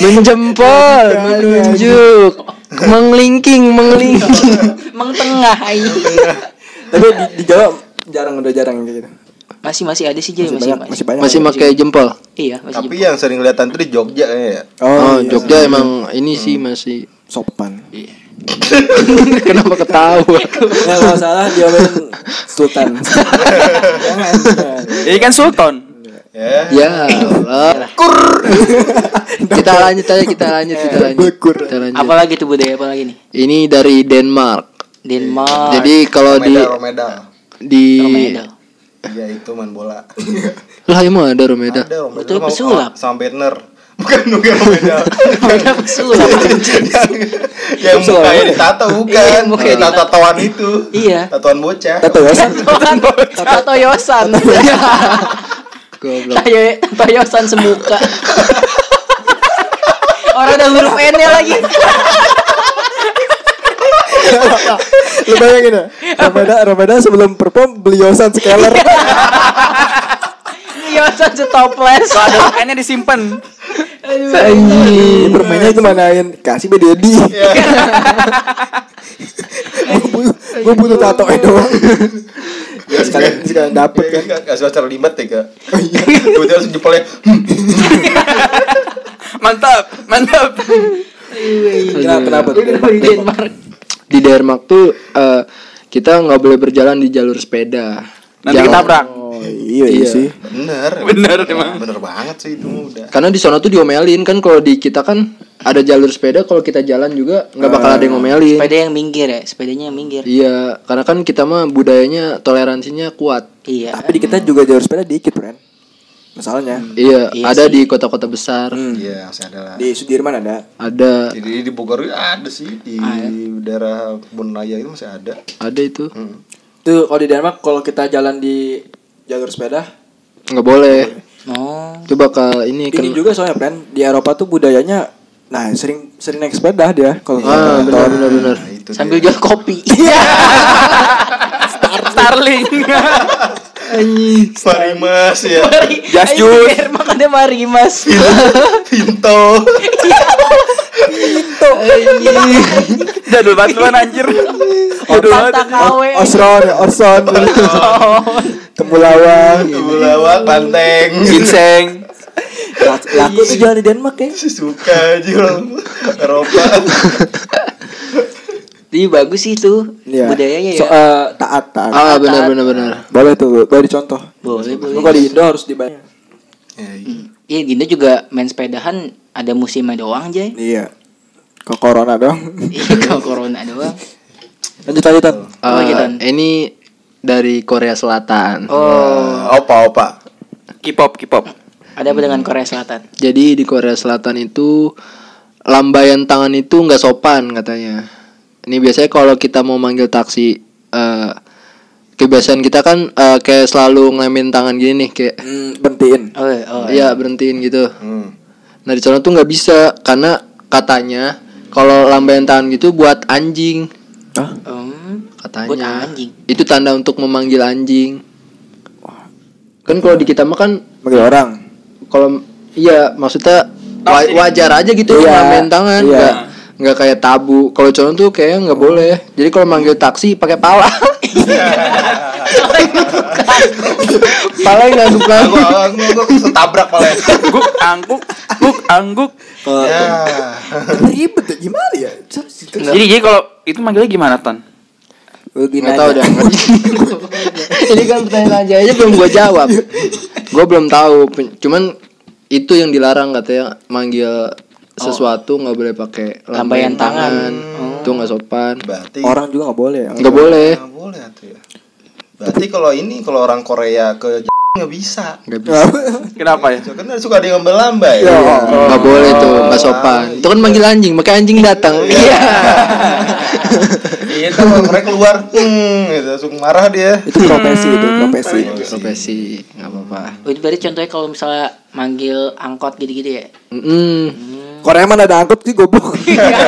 Menjempol, menunjuk, menglingking, menglingking. emang tengah ayo Tapi di, di Jawa jarang udah jarang gitu. masih masih ada sih Jay Masih, masih banyak, masih banyak. Masih pakai jempol. iya masih Tapi jempol. yang sering kelihatan tuh di Jogja ya. Oh, iya. Jogja emang ini sih masih sopan. (laughs) kenapa ketawa? Ya kalau salah dia main sultan. Ini kan Sultan. Ya. Ya Allah. kita lanjut aja, kita lanjut, kita lanjut. Kita lanjut. apalagi tuh budaya apalagi nih Ini dari Denmark. Denmark Jadi kalau di Romeda, Romeda. Di Romeda. Iya itu main bola. lah emang ada Romeda. Ada Romeda Betul, sama- pesulap. sama Banner. Bukan bukan Romeda. (laughs) Romeda pesulap yang yang mukanya ditato Iya, bukan. mukanya Tato tatoan itu. Iya. Tatoan bocah. Tato ya? Tato Yosan Goblok. Tato Tato Yosan semuka (laughs) Orang ada huruf N nya lagi Lu bayangin ya? Romeda, Romeda sebelum perform beli yosan scaler. Yosan setoples Kalau ada lainnya disimpan. Ini permainnya kemanain? Kasih be Dedi. Gue butuh tato doang. Ya sekalian sekalian dapet kan. Kan kasih acara limat ya kak. Kemudian langsung jempolnya. "Hmm, Mantap, mantap. Kenapa kenapa tuh? Di Denmark Di Denmark tuh eh, kita nggak boleh berjalan di jalur sepeda. Nanti Jangan- ketabrak. Oh iya, iya Iya. sih. Bener. Bener emang. Bener banget sih itu udah. Karena di sana tuh diomelin kan kalau di kita kan ada jalur sepeda kalau kita jalan juga nggak bakal ada yang ngomelin. Sepeda yang minggir ya Sepedanya yang minggir Iya, karena kan kita mah budayanya toleransinya kuat. Iya Tapi di kita juga jalur sepeda dikit, Bren. Masalahnya. Iya, Iya ada sih. di kota-kota besar. Iya masih ada lah. Di Sudirman ada. Ada, Jadi di Bogor ada sih di daerah Kebun Raya itu masih ada. ada itu. Tuh kalau di Denmark kalau kita jalan di jalur sepeda Nggak boleh. Oh Itu bakal ini ini juga soalnya Bren di Eropa tuh budayanya nah sering sering naik sepeda dia kalau Ah, benar benar benar. Nah, itu Sambil dia. jual kopi (laughs) Starling. (laughs) Marimas ya. Just Ayo, juice. biar Makannya mari mas Pinto. Jadul bantuan anjir. Jadul banget. Osron, ya, Orson, Temulawang, Bulawak, Banteng. Ginseng. Laku- tuh jalan di Denmark ya. Suka aja orang Eropa. Jadi bagus sih itu Iya. budayanya ya. So, eh, taat, taat. Ah benar benar benar. Boleh tuh, boleh dicontoh. boleh Lu boleh. kalau di Indo harus dibayar. Ya, iya. Iya Ginda juga main sepedahan ada musimnya doang aja. Iya. Ke corona dong. Iya kalau corona doang. Lanjut lanjut Tan. Oh, Eh, gitu. ini dari Korea Selatan. Oh, opa opa K-pop, K-pop. ada apa dengan Korea Selatan? Jadi di Korea Selatan itu lambaian tangan itu nggak sopan katanya. Ini biasanya kalau kita mau manggil taksi eh kebiasaan kita kan eh, kayak selalu ngelemin tangan gini nih kayak Hmm, bentiin. Oh, oh. Iya berhentiin gitu. hmm. Nah di sana tuh nggak bisa karena katanya kalau lambaian tangan gitu buat anjing Hah? Hmm, katanya. Buat anjing. Itu tanda untuk memanggil anjing. Kan kalau di kita mah kan Manggil orang. kalau iya maksudnya wa- wajar aja gitu Iya, lambaian tangan iya. nggak nggak kayak tabu. Kalau cowok tuh kayaknya nggak boleh. Jadi kalau manggil taksi pakai pala. (laughs) pala yang ngangguk Gua ngangguk. gua gua ketabrak malah. Guk angguk, guk angguk. Kalau Ya. ribet ya gimana ya? Jadi jadi kalau itu manggilnya gimana, Tan? Gini Nggak tahu aja. dah. (laughs) Ini kan pertanyaan aja aja belum gua jawab. Gua belum tahu. Cuman itu yang dilarang katanya manggil sesuatu nggak boleh pakai Lambaian tangan. Itu nggak sopan. Berarti Orang juga nggak boleh. Nggak boleh. nggak boleh tuh ya. Berarti kalau ini kalau orang Korea ke nggak bisa. Nggak bisa. (laughs) Kenapa ya? Kan suka dia ngambil lambai. Ya. Nggak boleh tuh, nggak sopan. Itu kan manggil anjing, makanya anjing datang. Iya. Iya, kan orang Korea keluar, hmm, gitu, langsung marah dia. Itu profesi itu profesi. Profesi, nggak apa-apa. Oh, itu berarti contohnya kalau misalnya manggil angkot gitu-gitu ya. Mm. Korea mana ada angkot sih goblok.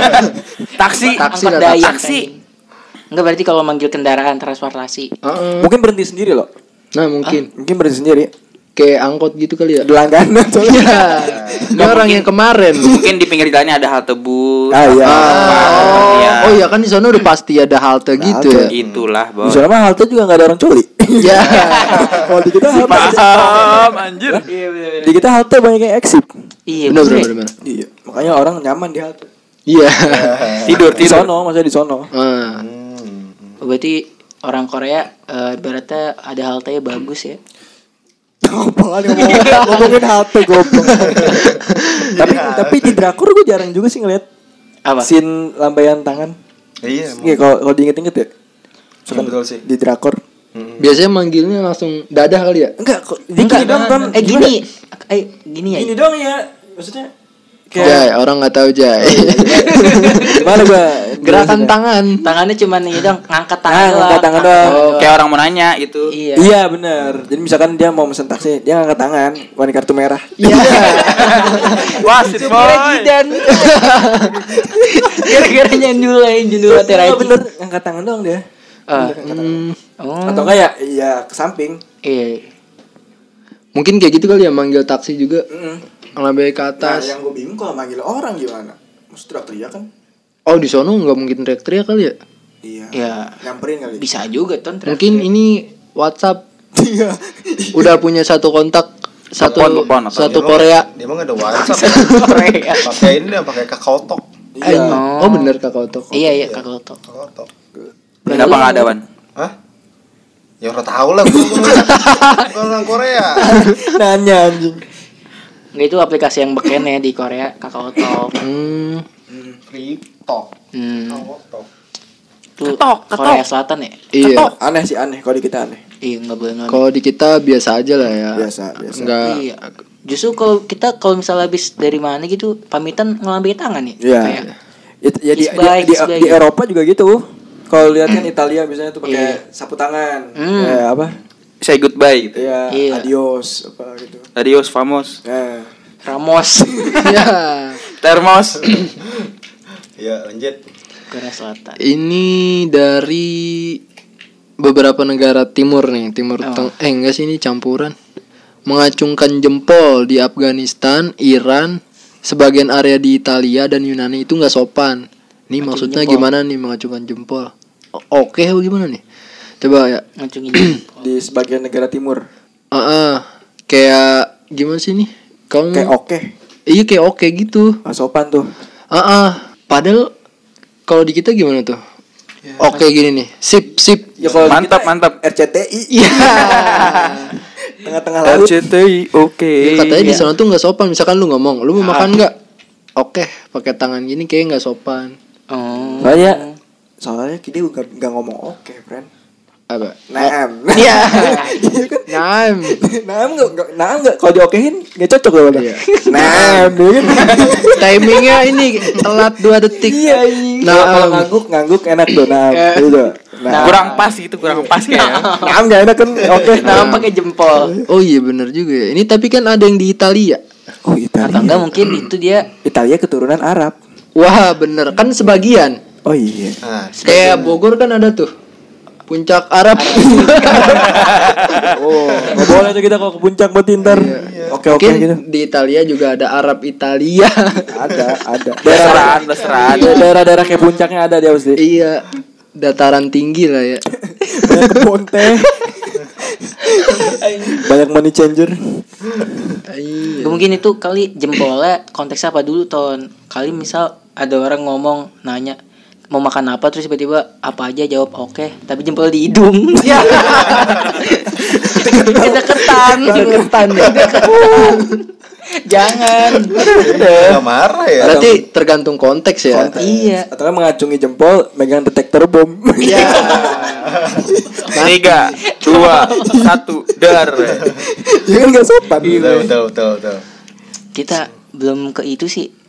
(laughs) Taksi, Taksi angkot lah, dayang. taksi. Enggak berarti kalau manggil kendaraan transportasi. Heeh. Mungkin berhenti sendiri loh. Nah mungkin Mungkin berhenti sendiri. kayak angkot gitu kali ya. Langganan (laughs) soalnya. Iya. Ini orang yang kemarin. Mungkin di pinggir jalannya ada halte bus. Ah iya. Oh, Iya. oh iya kan di sana udah pasti ada halte gitu ya. Itulah, Di Bos. sana mah halte juga nggak ada orang coli. (laughs) Ya. Kalau di kita halte, Paham, anjir. di kita halte banyak yang exit. Iya, Benar bener benar ya? benar. Iya. Makanya orang nyaman di halte. Iya. (laughs) Tidur, Di tidur. sono, masa di sono. Oh, Berarti orang Korea eh ibaratnya ada haltenya bagus ya. Apaan ngomong, (laughs) ngomongin halte goblok. (laughs) tapi tapi di drakor gue jarang juga sih ngeliat Apa? scene lambaian tangan. Iya. Iya kalau kalau diinget-inget ya. Iya, betul sih. Di drakor. Biasanya manggilnya langsung dadah kali ya. Enggak kok. Enggak, Gini dong, Ton. eh gini, eh gini ya. Gini dong ya. Maksudnya Jai, orang nggak tahu Jai. gimana gua? Gerakan tangan. Tangannya cuma nih dong, ngangkat tangan Ah, doang. ngangkat tangan doang. Oh, kayak orang mau nanya gitu. Iya. Iya benar. Jadi misalkan dia mau mesen taksi, dia ngangkat tangan, warna kartu merah. Iya. (laughs) Wasit, Kira boy. Jidan. (laughs) Gara-gara nyendulain jendul Oh, Teraji. bener, ngangkat tangan doang dia. Ah. Oh. Atau enggak ya, iya ke samping. Iya. mungkin kayak gitu kali ya manggil taksi juga. Mm Ngelambai ke Nah, atas. yang gue bingung kalau manggil orang gimana? Mesti teriak kan? Oh di sono nggak mungkin teriak-teriak kali ya? Iya. Ya, Nyamperin kali. bisa juga ton. Mungkin ini WhatsApp Iya. (laughs) udah punya satu kontak satu telepon, atau satu Dia mah Korea. Dia mah nggak ada WhatsApp. (laughs) Korea. pakai ini dia pakai kakao talk. Iya. Oh, bener kakak Otok. Iya iya kakak Oto. Kakao talk. Kenapa nggak ada, Wan? Hah? Ya udah tahu lah gue Bukan (laughs) orang Korea. Nanya anjing. Nggak itu aplikasi yang beken ya di Korea kakak Oto. Hmm, Free talk. Hmm. Kakao talk. Itu Ketok, ketok. Korea Selatan ya? iya. Aneh sih aneh kalau di kita aneh. Iya nggak boleh nggak. Kalau di kita biasa aja lah ya. Biasa, biasa. Enggak. Iya. Justru kalau kita kalau misalnya habis dari mana gitu pamitan ngelambai tangan ya. Iya. Kayak, It, ya di, di, di, di gitu. Eropa juga gitu. Kalau lihat kan Italia biasanya tuh pakai Iya. sapu tangan. Hmm. Kayak apa? Say goodbye gitu. Ya, Iya. adios apa gitu. Adios, famos. Nah, Ramos. (laughs) ya. Termos. (coughs) Ya lanjut. Korea Selatan. Ini dari beberapa negara timur nih, timur Oh. teng eh enggak sih ini campuran. Mengacungkan jempol di Afghanistan, Iran, sebagian area di Italia dan Yunani itu nggak sopan. Ini maksudnya jempol. gimana nih mengacungkan jempol? Oke apa gimana nih? Coba ya. Ngacungin. (clears throat) di sebagian negara timur Heeh. kayak gimana sih nih? Kamu kayak oke, Iya kayak oke gitu. nggak sopan tuh. Ah, ah. padahal kalau di kita gimana tuh? Oke gini nih. Sip, sip. Ya kalau Mantap, kita mantap. RCTI Iya. (laughs) tengah-tengah laut. RCTI oke. Ya, katanya di Iya. sana tuh nggak sopan. Misalkan lu ngomong, lu mau makan nggak? Oke, pakai tangan gini kayak nggak sopan. Oh. Soalnya soalnya kita bukan nggak ngomong oke, friend. Apa? Naam. Iya. (laughs) Iya? Naam. Naam nggak nggak naam nggak kalau diokehin nggak cocok loh. Iya. Naam, ya (laughs) kan? Timingnya ini telat 2 detik. Iya. Nah, Kalau- ngangguk ngangguk enak tuh naam. Eh. Gitu. Nah, Kurang pas gitu, kurang pas kayaknya. (laughs) naam nggak enak kan? Oke. Nah, pakai jempol. Oh iya bener juga ya. Ini tapi kan ada yang di Italia. Oh Italia. Atau enggak mungkin itu dia Italia keturunan Arab. Wah bener kan sebagian. Oh iya. Nah, Kayak Bogor kan ada tuh. Puncak Arab. (laughs) Oh, nggak boleh tuh kita kalau ke puncak buat ntar. Oke oke Mungkin gitu. di Italia juga ada Arab Italia. Ada ada. Beseran, beseran. Ada daerah-daerah kayak puncaknya ada dia pasti. iya. Dataran tinggi lah ya. (laughs) Banyak kebun teh. (laughs) Banyak money changer. Iya. mungkin itu kali jempolnya konteksnya apa dulu ton kali misal ada orang ngomong nanya mau makan apa terus tiba-tiba apa aja jawab oke tapi jempol di hidung (laughs) ya kedeketan kedeketan ya jangan nggak marah ya. Berarti tergantung konteks ya. iya Atau kan mengacungi jempol megang detektor bom. Iya. (laughs) Tiga, dua, satu, dar. Iya kan nggak sopan. Betul, betul, betul, betul. kita belum ke itu sih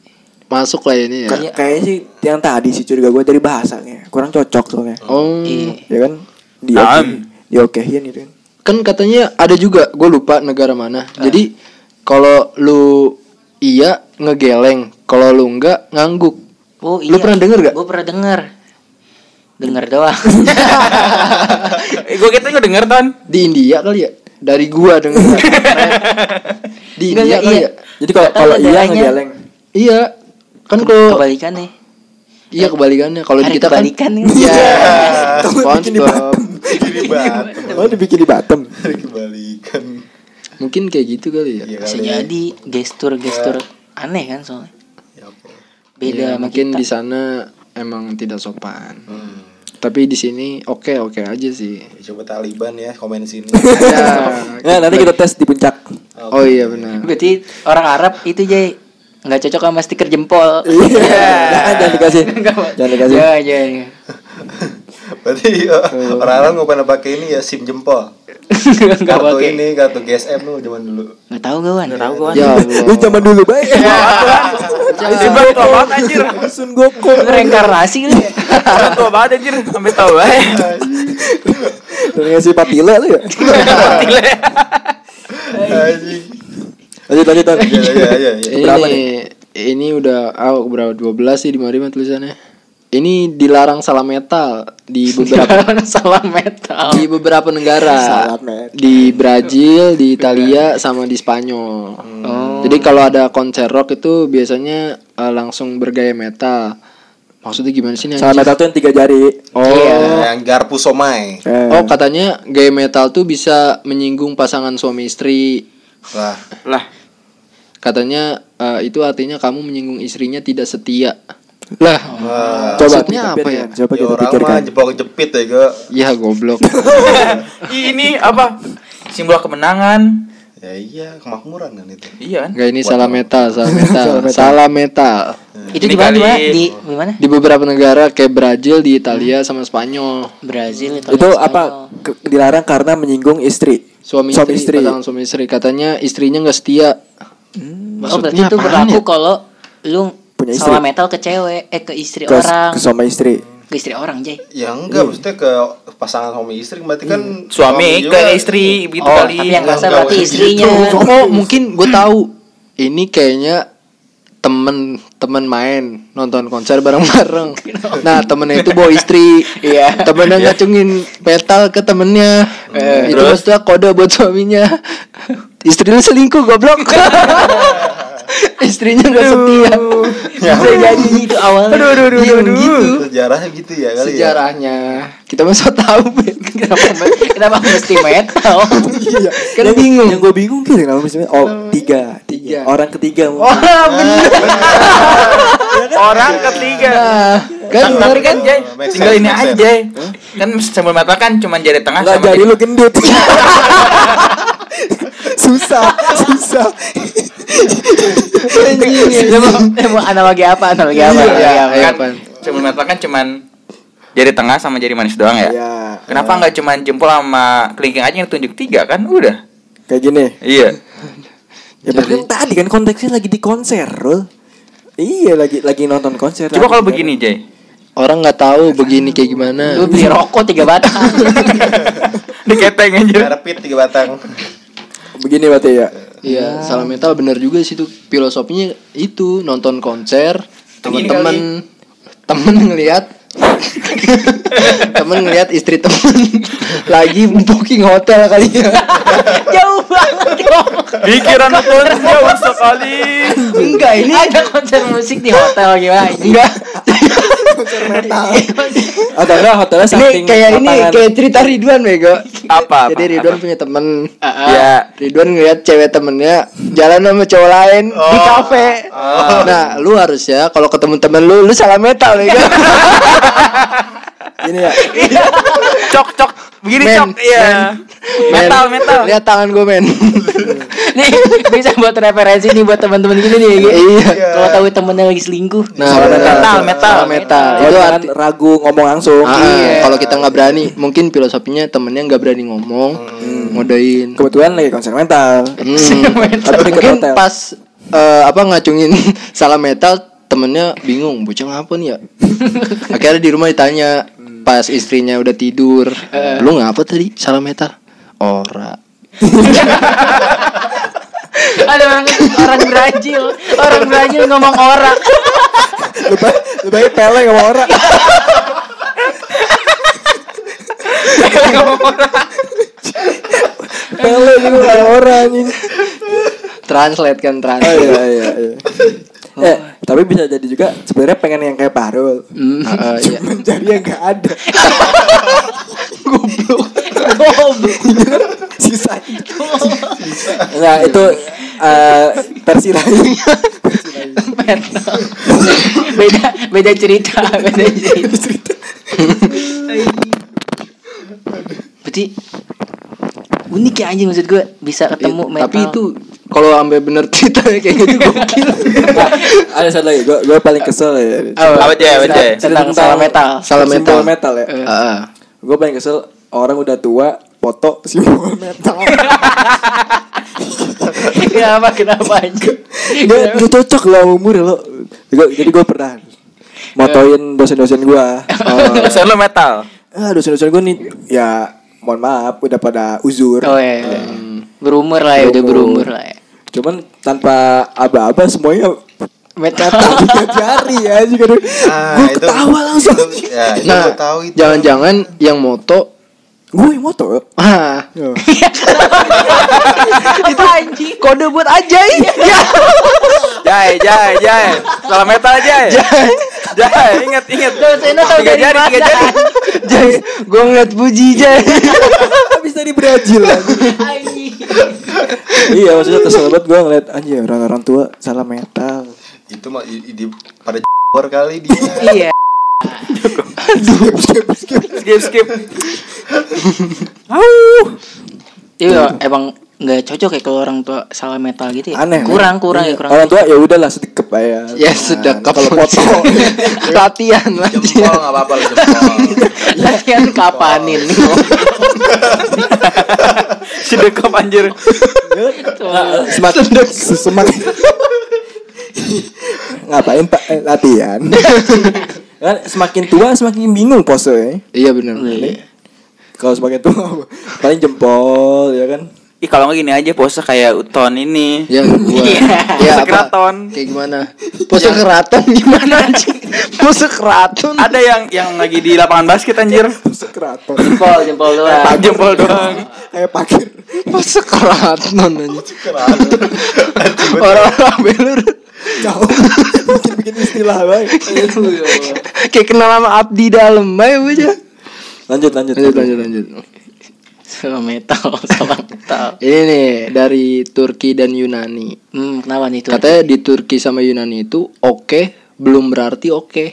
Masuk lah ini ya. Ka- Kayaknya sih yang tadi sih curiga gue dari bahasanya kurang cocok soalnya. Oh. iya Ya kan? Di Naam. diokehin gitu kan. Kan katanya ada juga, gue lupa negara mana. Jadi kalau lu iya ngegeleng, kalau lu enggak ngangguk. oh Lu pernah denger gak? gue pernah denger denger doang (laughs) gue kira gue denger ton. Di India kali ya? Dari gua denger. (laughs) Di India kali iya. ya? Jadi kalau kalau iya ngegeleng. Iya. Kan kalau kebalikan nih iya kebalikannya. Kalau di Hari kita kan kebalikan nih. Iya. bikin di SpongeBob. Jadi batu. Oh dibikin di Batam. Kebalikan. Mungkin kayak gitu kali ya. Iya bisa kali. jadi gestur-gestur aneh kan soalnya Ya, beda Iya, sama mungkin kita di sana emang tidak sopan. Hmm. Tapi di sini oke oke aja sih. Coba Taliban ya komen sini. (laughs) Ya. Nah, nanti kita tes di puncak. Oh iya benar. berarti orang Arab itu Jay nggak cocok sama stiker jempol (laughs) Iya. (laughs) Jangan dikasih. Jangan dikasih. ya ya ya Berarti uh, orang-orang nggak pernah pakai ini ya SIM jempol. (laughs) nggak Kartu pakai ini kartu GSM lu zaman dulu. nggak tahu gawan nggak tahu gawan Ya Lu zaman dulu baik. Tiba tua banget anjir. Sun Goko. reinkarnasi kali ya Orang tua banget anjir. Sampai tahu aja. Dan ngasih patila lu ya. Anjing. Lanjut lanjut lanjut. Iya iya iya. iya. Ini Berapa ini udah oh, berapa 12 sih di mari mah tulisannya. Ini dilarang salah metal di beberapa (laughs) salah metal di beberapa negara. Di Brazil, di Italia sama di Spanyol. oh Jadi kalau ada konser rock itu biasanya eh, langsung bergaya metal. Maksudnya gimana sih ini? Salah metal tuh yang tiga jari. Oh. Yang garpu somai. Eh. Oh, katanya gaya metal tuh bisa menyinggung pasangan suami istri. Wah, Lah, Katanya eh, itu artinya kamu menyinggung istrinya tidak setia. Lah, wah. Coba maksudnya apa ya? Coba Ya kita orang pikirkan. jempol kejepit ya gue. ya goblok. (laughs) ini apa? Simbol kemenangan. Ya iya kemakmuran kan itu. Iya kan? Enggak ini salah (laughs) metal, salah metal, salah metal. itu Ini di mana di mana? di di mana Di beberapa negara kayak Brazil, di Italia sama Spanyol. Brazil Itu apa? Ke- dilarang karena menyinggung istri. Suami, Suami istri, istri. pasangan suami istri katanya istrinya nggak setia. Oh berarti itu berlaku ya? kalau lu Punya istri. salah metal ke cewek eh ke istri Ke, orang ke suami istri. ke istri orang Jay Ya enggak, maksudnya ke pasangan suami istri berarti kan Suami ke juga- istri gitu oh kali. tapi yang kasar berarti istrinya Oh, (laughs) mungkin gue tahu. Ini kayaknya temen temen main nonton konser bareng-bareng. (laughs) Nah temennya itu bawa istri. (laughs) Iya. Temennya ngacungin metal ke temennya. itu terus? maksudnya kode buat suaminya. Istri lu selingkuh goblok. (laughs) Istrinya gak setia. bisa jadi itu awalnya Aduh, aduh, aduh, Iya, aduh. gitu. Sejarahnya gitu ya kali ya. Sejarahnya. Kita masa tahu, Ben. kenapa kenapa mesti metal (laughs) Iya. Kan yang, bingung. Yang gue bingung gitu kenapa misalnya oh tiga, Tiga. Orang ketiga mungkin. Oh, bener. Orang ketiga. Nah, Kan Tapi bener kan kan? Jay, tinggal ini aja. Kan sambal mata kan cuma jari tengah Nggak sama jari- lu gendut. (laughs) susah, susah. Lu mau, mau analogi apa? Analogi apa? Iya, Analogi apa? iya. kan mata kan cuman jari tengah sama jari manis doang ya. Iya. Kenapa nggak cuman jempol sama kelingking aja yang tunjuk tiga kan udah. Kayak gini. Iya. Ya tapi kan tadi kan konteksnya lagi di konser, Rul. Iya, lagi lagi nonton konser. Coba kalau begini Jay. Orang nggak tahu begini kayak gimana. Lu beli rokok tiga batang. (laughs) Diketeng aja. Karpit tiga batang. Begini berarti ya. Iya, salah metal bener juga sih tuh filosofinya itu nonton konser teman-teman temen ngelihat temen ngelihat (laughs) istri temen (laughs) lagi booking hotel kali ya (laughs) Jauh banget kok. Pikiran betul jauh sekali. enggak ini Ada konser musik di hotel gimana? enggak Atau (laughs) enggak hotelnya ini samping kayak ini lapangan. kayak cerita Ridwan bego Apa? jadi Ridwan apa? punya temen Ya. Ridwan ngeliat cewek temennya jalan sama cowok lain di kafe. Nah, lu harus ya kalau ketemu temen lu, lu salah metal ya. (laughs) Ini ya. Cok cok begini Men, cok. Iya. Men, Metal metal. Lihat tangan gue men. (laughs) Nih bisa buat referensi nih buat teman-teman gini nih. Gitu. Iya. Kalau tahu temennya lagi selingkuh. Nah, metal, metal. Salah metal. Kalau Itu arti ragu ngomong langsung. Ah, Iya. Kalau kita nggak berani, mungkin filosofinya temennya nggak berani ngomong, ngodain. Kebetulan lagi konser mental. Hmm. (laughs) Di Mungkin hotel. pas eh, apa ngacungin (laughs) salah metal temennya bingung bocah ngapa nih ya akhirnya di rumah ditanya pas istrinya udah tidur. Lu ngapa tadi? Salah metal. Ora. Ada orang orang Brazil, orang Brazil ngomong orang. Lebih lebih pele sama orang. pele juga kayak orang ini. translate kan Oh translate iya iya iya. Eh, tapi bisa jadi juga sebenarnya pengen yang kayak Parul. (laughs) Ah, ah, iya. Cuman jari yang gak ada. Goblok. (laughs) Sisa. Nah, itu eh, versi lain. beda beda cerita, beda cerita. Berarti unik ya anjing maksud gue bisa ketemu metal. tapi itu kalau sampai bener ceritanya kayak gitu gokil Nah, ada satu lagi, gue gue paling kesel ya. Apa Jay? Apa tentang salah metal. Salah Simbol metal. metal ya. Ah, ah. Gue paling kesel orang udah tua foto simbol metal. (laughs) kenapa kenapa anjing? Gak, gak cocok lah umur lo. Gua- jadi gue pernah motoin dosen-dosen gue. (laughs) Dosen lu metal. Ah, dosen-dosen gue nih, ya mohon maaf udah pada uzur. Oh iya. Berumur lah ya, udah berumur lah ya. Cuman tanpa aba-aba semuanya Metal. (laughs) tiga jari ya sih kan. Ah, gue itu- ketawa langsung. itu- ya, itu nah tahu itu. jangan-jangan yang moto gue yang moto. ah Ya. (laughs) itu anjing. kode buat Ajay (laughs) ya Jay, Jay, Jay. Salah metal Jay. Jay, ingat ingat. Dosennya tahu Tiga dari jari, tiga mana? jari. (laughs) Jay gue ngeliat puji Jay (laughs) Habis dari Brazil (laughs) iya maksudnya kesel banget gue ngeliat anjir orang-orang tua salah metal. itu mah di pada war kali dia. Iya. Skip skip. Iya, emang nggak cocok ya kalau orang tua salah metal gitu ya. Aneh. Kurang, kurang ya, Iya. kurang. Orang tua ya udahlah sedekep aja. ya sudah Nah, kalau foto (laughs) latihan Jempol latihan nggak apa-apa lah jempol. (laughs) Latihan kapanin. (laughs) Sedekap anjir. Nah, semakin semakin ngapain pak eh, latihan kan semakin tua semakin bingung pose iya benar kalau semakin tua paling jempol ya kan Ih kalau nggak gini aja pose kayak Uton ini. ya (laughs) gua Iya. ya Pose apa? keraton. kayak gimana? Pose keraton gimana anjing? Pose keraton. Ada yang yang lagi di lapangan basket anjir. sekeraton Jempol, jempol doang. Jempol doang. kayak pakir pose keraton anjing. Orang-orang belur jauh. Bikin bikin istilah baik kayak kenal sama Abdi dalam bae aja lanjut lanjut lanjut. lanjut lanjut Salah metal, (laughs) salah metal. ini nih dari Turki dan Yunani Hmm, kenapa nih itu? katanya di Turki sama Yunani itu oke belum berarti oke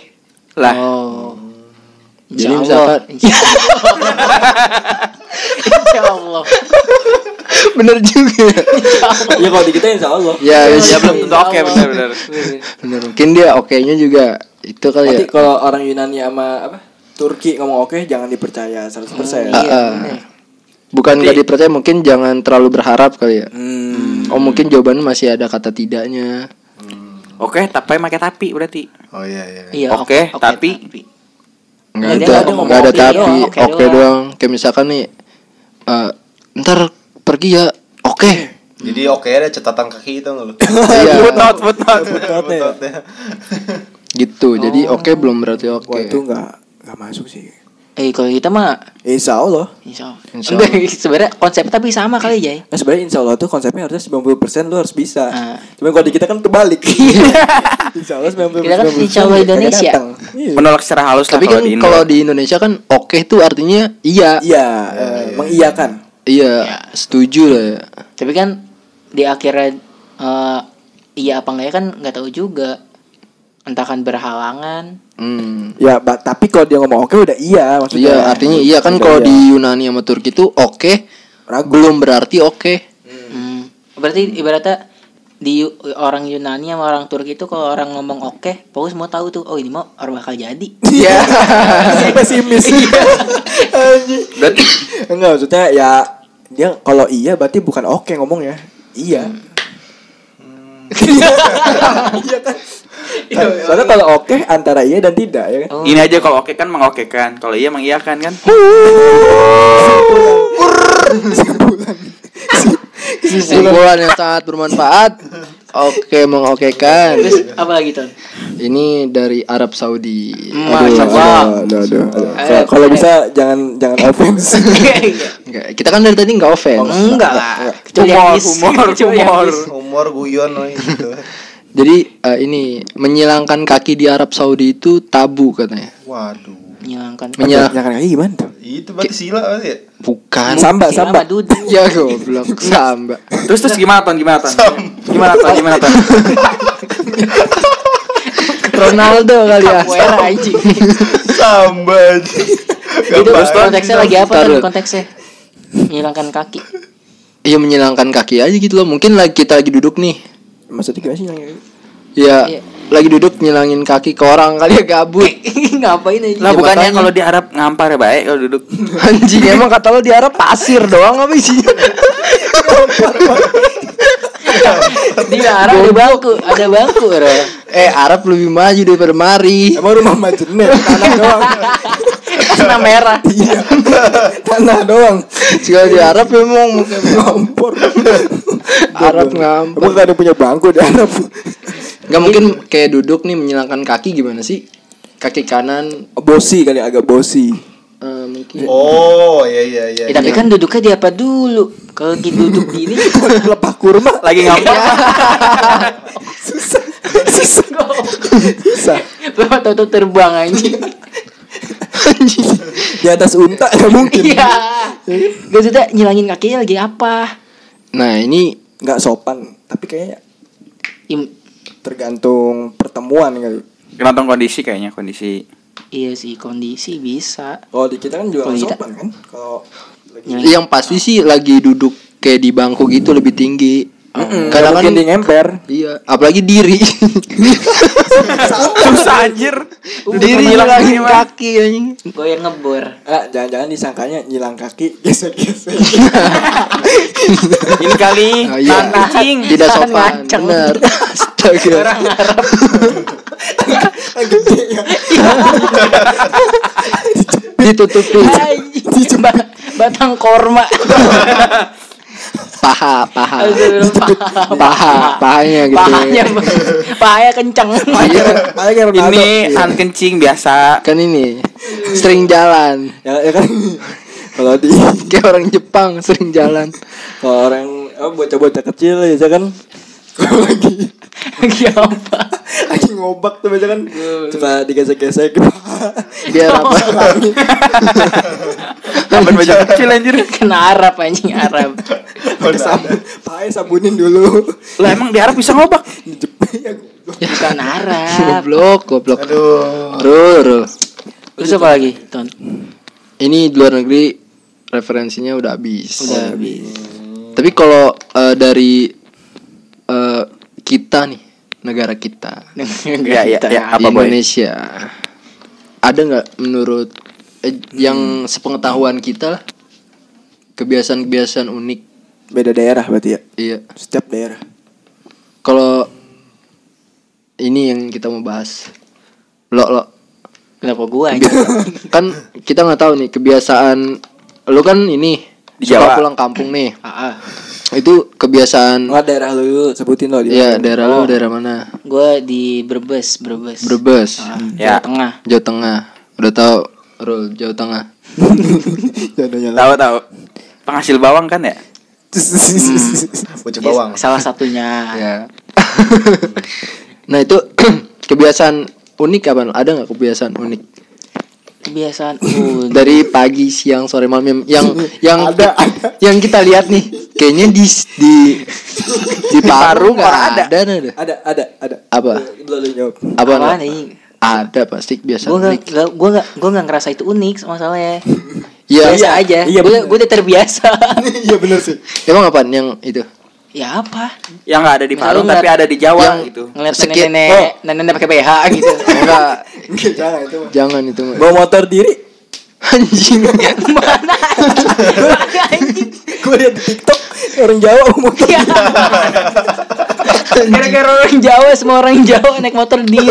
Lah, Oh. Jadi Insya misalkan- Allah. Insya Allah. (laughs) Insya Allah. Bener juga. Ya kalau di kita insya Allah. ya, ya ya belum tentu oke benar-benar. bener. Mungkin dia oke-nya juga itu kali ya. Nanti kalau orang Yunani sama apa? Turki ngomong oke jangan dipercaya 100%. Ah, ah. Bukan nggak dipercaya, mungkin jangan terlalu berharap kali ya. Hmm. Oh mungkin jawabannya masih ada kata tidaknya. Oke, tapi pakai tapi berarti. Oh iya iya. Iya, Oke, tapi- Nggak ada, nggak ada tapi, oke oke doang. doang. Kayak misalkan nih, eh, ntar pergi ya, oke. Jadi oke ada catatan kaki itu nggak lu? (laughs) Iya, Footnote, footnote. Gitu. Jadi oke belum berarti oke. Wah itu nggak nggak masuk sih. Eh kalau kita mah Insya Allah. Insya Allah. Insya Enggak, (laughs) sebenarnya konsepnya tapi sama kali ya. Nah sebenarnya insya Allah tuh konsepnya harusnya 90% lu harus bisa. Ah. Cuman kalau di kita kan terbalik. (laughs) (laughs) insya Allah 90% Kita kan insya Allah Indonesia. Iya. Menolak secara halus Tapi kan kalau di Indonesia kan oke tuh artinya iya. Iya, eh, mengiyakan. Iya, setuju lah ya. Tapi kan di akhirnya eh, iya apa enggak ya kan nggak tahu juga. Entah kan berhalangan. Hmm. Ya, ba- tapi kalau dia ngomong oke udah iya maksudnya. Iya, artinya iya kan kalau iya. di Yunani sama Turki tuh oke Ragu. belum berarti oke. Hmm. Berarti ibaratnya di orang Yunani sama orang Turki itu kalau orang ngomong oke, pokoknya semua tahu tuh, oh ini mau orang bakal jadi. Iya. (laughs) Pesimis. Anjing. berarti Enggak maksudnya ya dia kalau iya berarti bukan oke ngomongnya. Iya. (laughs) Iya kan? (laughs) Soalnya kalau oke antara iya dan tidak ya kan. Oh. Gini aja kalau oke kan mengokekan, kalau iya mengiyakan kan. (laughs) Kesimpulan yang sangat bermanfaat. Oke, mengokekan. Terus apa lagi tuh? Ini dari Arab Saudi. Masya Allah. Eh, Kalau- Kalau bisa jangan jangan (laughs) offense. Enggak, kita kan dari tadi nggak offense. Enggak lah. Humor, humor, humor. Humor guyon gitu. Jadi eh, ini menyilangkan kaki di Arab Saudi itu tabu katanya. Waduh. Menghilangkan. Menyil- Jangan kaki gimana tuh? Itu berarti sila berarti ya? Bukan. Samba, Sila samba. duduk. Ya goblok samba. Terus terus gimana ton? Gimana ton? Gimana ton? Gimana ton? (laughs) Ronaldo kali ya. Capoeira anjing. Samba. Itu konteksnya lagi apa kan dulu. konteksnya? Menghilangkan kaki. Iya menyilangkan kaki aja gitu loh. Mungkin lagi kita lagi duduk nih. Maksudnya gimana sih yang Ya, Iya. lagi duduk nyilangin kaki ke orang kali ya gabut. (laughs) Ngapain aja? Lah Ya, bukannya kalau di Arab ngampar ya baik kalau duduk. (laughs) Anjing emang kata lo di Arab pasir doang apa isinya? (laughs) Di Arab ada bangku, ada bangku, eh Arab lebih maju daripada mari. Emang rumah majenet tanah doang. Warna merah. Iya. (laughs) tanah doang. Sekali di Arab memang Ngampor. (laughs) Arab ngampar. Emang gak ada punya bangku di Arab. Nggak mungkin kayak duduk nih menyilangkan kaki gimana sih? Kaki kanan Bosi kali agak bosi. eh, mungkin. Oh, iya iya iya. Ya, tapi kan duduknya di apa dulu? Kalau kita duduk di ini (laughs) Lepak kurma Lagi ngampar. susah. Susah. Susah. Bapak tahu terbang anjing. Di atas unta ya mungkin. Iya. Gak sudah nyilangin kakinya lagi apa? Nah, ini Nggak sopan. Tapi kayaknya Im- tergantung pertemuan kali. Tergantung kondisi kayaknya kondisi. iya sih kondisi bisa. Kalau di kita kan juga nggak sopan kan. Kalau lagi Nyilangin- yang pasti sih lagi duduk kayak di bangku gitu lebih tinggi. Kadang Kadang kan di ngemper. Iya, apalagi diri. Susah anjir. (laughs) diri gimana? kaki anjing. Goyang ngebor. Ah, jangan-jangan disangkanya nyilang kaki gesek-gesek. Ini kali Oh, (laughs) iya. tanah cing. Tidak sopan. Bener. (laughs) Astaga. Orang Arab. Gede ya. Ditutupi Anjing. Ba- Batang korma. Paha, paha. Paha. Paha, pahanya gitu. Pahanya, pahanya kenceng. Iya, Paling kayak Ronaldo. Ini tahan kencing biasa. kan ini sering jalan. ya, ya kan kalau di Kayak orang Jepang sering jalan. kalau orang oh, bocah-bocah kecil ya kan kalau lagi Lagi apa? lagi ngobak tuh biasa kan coba digesek-gesek Biar apa? Kapan baca kecil anjir. (laughs) Kena Arab anjing Arab. pakai sabun pakai sabunin dulu Lah emang di Arab bisa ngobak. (laughs) Jepang ya goblok. Bukan Arab. Goblok, goblok. Aduh. Rul. Terus apa lagi, Ton? Ini di luar negeri referensinya udah habis. Udah habis. Tapi kalau eh, dari eh, kita nih, negara kita Ya, ya, ya. di Apa boy? Indonesia, ada nggak menurut eh, yang sepengetahuan kita lah, kebiasaan-kebiasaan unik? Beda daerah berarti ya. Iya. Setiap daerah. Kalau ini yang kita mau bahas, lo lo Kenapa gua (laughs) aja? kan kita nggak tahu nih kebiasaan lu kan ini Di suka Jawa. pulang kampung nih (clears throat) Ah, ah. itu kebiasaan Nggak daerah lu dulu, sebutin lo di ya daerah Oh. lu daerah mana Gua di Brebes, Brebes. Brebes Ah, Ya. Jawa Tengah. Jawa Tengah udah tahu Rul Jawa Tengah (laughs) Jadinya Tahu tahu. Penghasil bawang kan ya? Bocah bawang. Salah satunya. ya nah itu (clears throat) kebiasaan unik apa ada nggak kebiasaan unik Kebiasaan unik. dari pagi siang sore malam yang yang yang, Ada, ada. yang kita lihat nih kayaknya di di di paru nggak ada. ada ada ada ada ada ada. Apa? Lu jawab. apa Apaan ini? Ada pasti kebiasaan Gue gak, unik gak- gua gak, gua gak ngerasa itu unik masalahnya. (laughs) Iya, Biasa iya, aja. iya, gue gue udah terbiasa. (laughs) Iya benar sih. emang apaan yang itu ya apa? Yang nggak ada di Misal Parung lu ngeliat- tapi ada di Jawa yang- gitu. Ngeliat Sekit- nenek-nenek, oh. nenek-nenek pakai BH gitu. (laughs) enggak jangan itu. mah. jangan itu. Bawa motor diri. anjing Mana? Mana anjing? Gue liat di TikTok orang Jawa bawa motor. Ya. Gara-gara orang Jawa semua orang Jawa naik motor di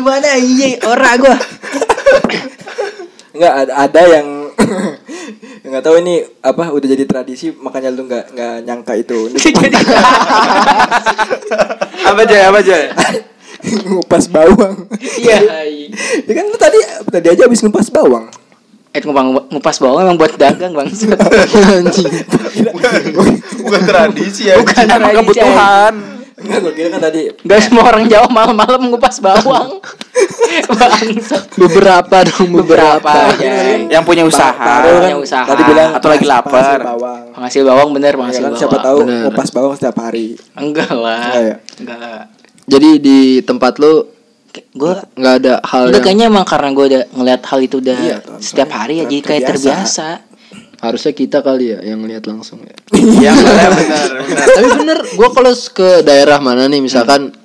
Gimana iya orang gua. Enggak ada ada yang (coughs) nggak tahu ini apa udah jadi tradisi makanya lu nggak nggak nyangka itu (laughs) (coughs) apa aja apa aja? (coughs) ngupas bawang Iya. ya kan lu tadi tadi aja habis ngupas bawang Eh ngupas, ngupas bawang emang buat dagang bang. anjing Bukan tradisi ya. Bukan Emang tradisi, kebutuhan. Enggak gue kira kan tadi Gak semua orang Jawa malam-malam ngupas bawang. (laughs) Bangsat. beberapa dong beberapa Beberapa. Yang punya usaha. Taruh punya usaha. tadi bilang Atau lagi penghasil lapar. bawang Penghasil bawang bener ya penghasil kan bawang. siapa tahu Bener. ngupas bawang setiap hari Enggak lah. Enggak ya? Enggak. jadi di tempat lu Gue nggak ada hal Udah yang kayaknya emang karena gue udah ngeliat hal itu udah Iya, setiap hari ya jadi kayak terbiasa. Harusnya kita kali ya yang lihat langsung ya (laughs) Yang benar tapi bener gue kalau ke daerah mana nih misalkan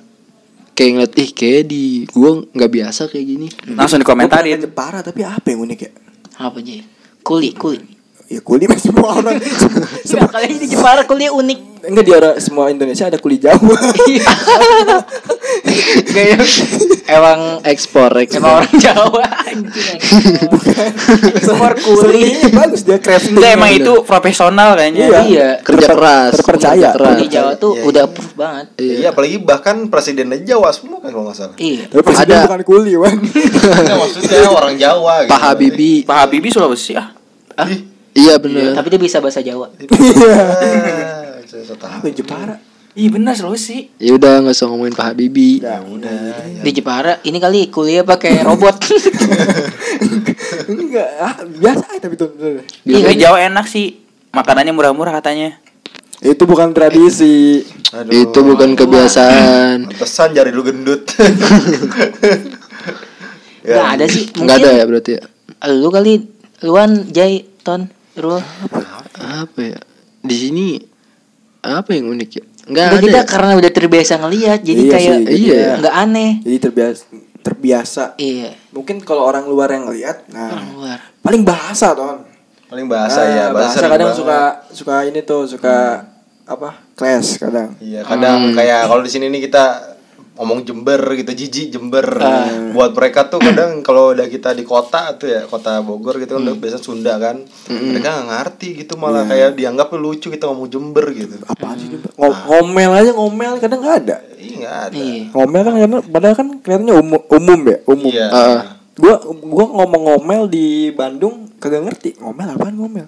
kayak ngeliat ih kayak di gue nggak biasa kayak gini Langsung Gua dikomentarin. ke Jepara tapi apa yang unik ya Apa aja? Kuli, kuli. ya kuli mah semua orang (laughs) semua, Enggak, kali di Jepara kuli unik. enggak di orang semua Indonesia ada kuli Jawa (laughs) Kayak emang ekspor ekspor emang orang Jawa anjing. Ekspor kuli. Bagus dia crafting Enggak emang itu profesional kayaknya. Iya. Iya. kerja keras terpercaya. kerja keras. Kuli Jawa tuh Iya, udah proof banget. Iya, apalagi bahkan presidennya Jawa semua kan kalau nggak salah. Iya. tapi presiden Ada. bukan kuli wan Enggak maksudnya orang Jawa gitu. Pak Habibie Pak Habibie Sulawesi ah. Ih, iya bener Tapi dia bisa bahasa Jawa. ah, saya tahu. Jepara Iya benar Sulawesi. ya udah nggak usah ngomongin Pak Habibie ya udah Di Jepara ini kali kuliah pakai (laughs) robot. enggak ah, biasa aja tapi tuh bener. Iya, di Jawa enak sih. Makanannya murah-murah katanya. itu bukan tradisi Aduh. itu bukan kebiasaan Pantesan jari lu gendut. (laughs) Enggak ada sih. nggak ada ya berarti ya Lu kali luan Jai Ton Rul apa ya di sini apa yang unik ya nggak Udah ada kita ya? karena udah terbiasa ngelihat jadi Iya kayak sih, iya. nggak aneh. jadi terbiasa terbiasa Iya. mungkin kalau orang luar yang ngeliat nah Orang luar. paling bahasa ton Paling bahasa Nah, ya, bahasa, sering kadang banget. suka suka ini tuh suka apa clash kadang Iya, kadang kayak kalau di sini nih kita ngomong Jember gitu, jijik Jember. Buat mereka tuh kadang kalau udah kita di kota tuh ya, kota Bogor gitu kan udah biasa Sunda kan. Mereka nggak ngerti gitu malah kayak dianggap lucu kita ngomong Jember gitu. apa sih Jember? Ngo- ngomel aja ngomel kadang nggak ada Ih, nggak ada. Iya. ngomel kan karena padahal kan kelihatannya umum, umum ya umum Iya. Ah. gua gua ngomong ngomel di Bandung kagak ngerti ngomel apaan ngomel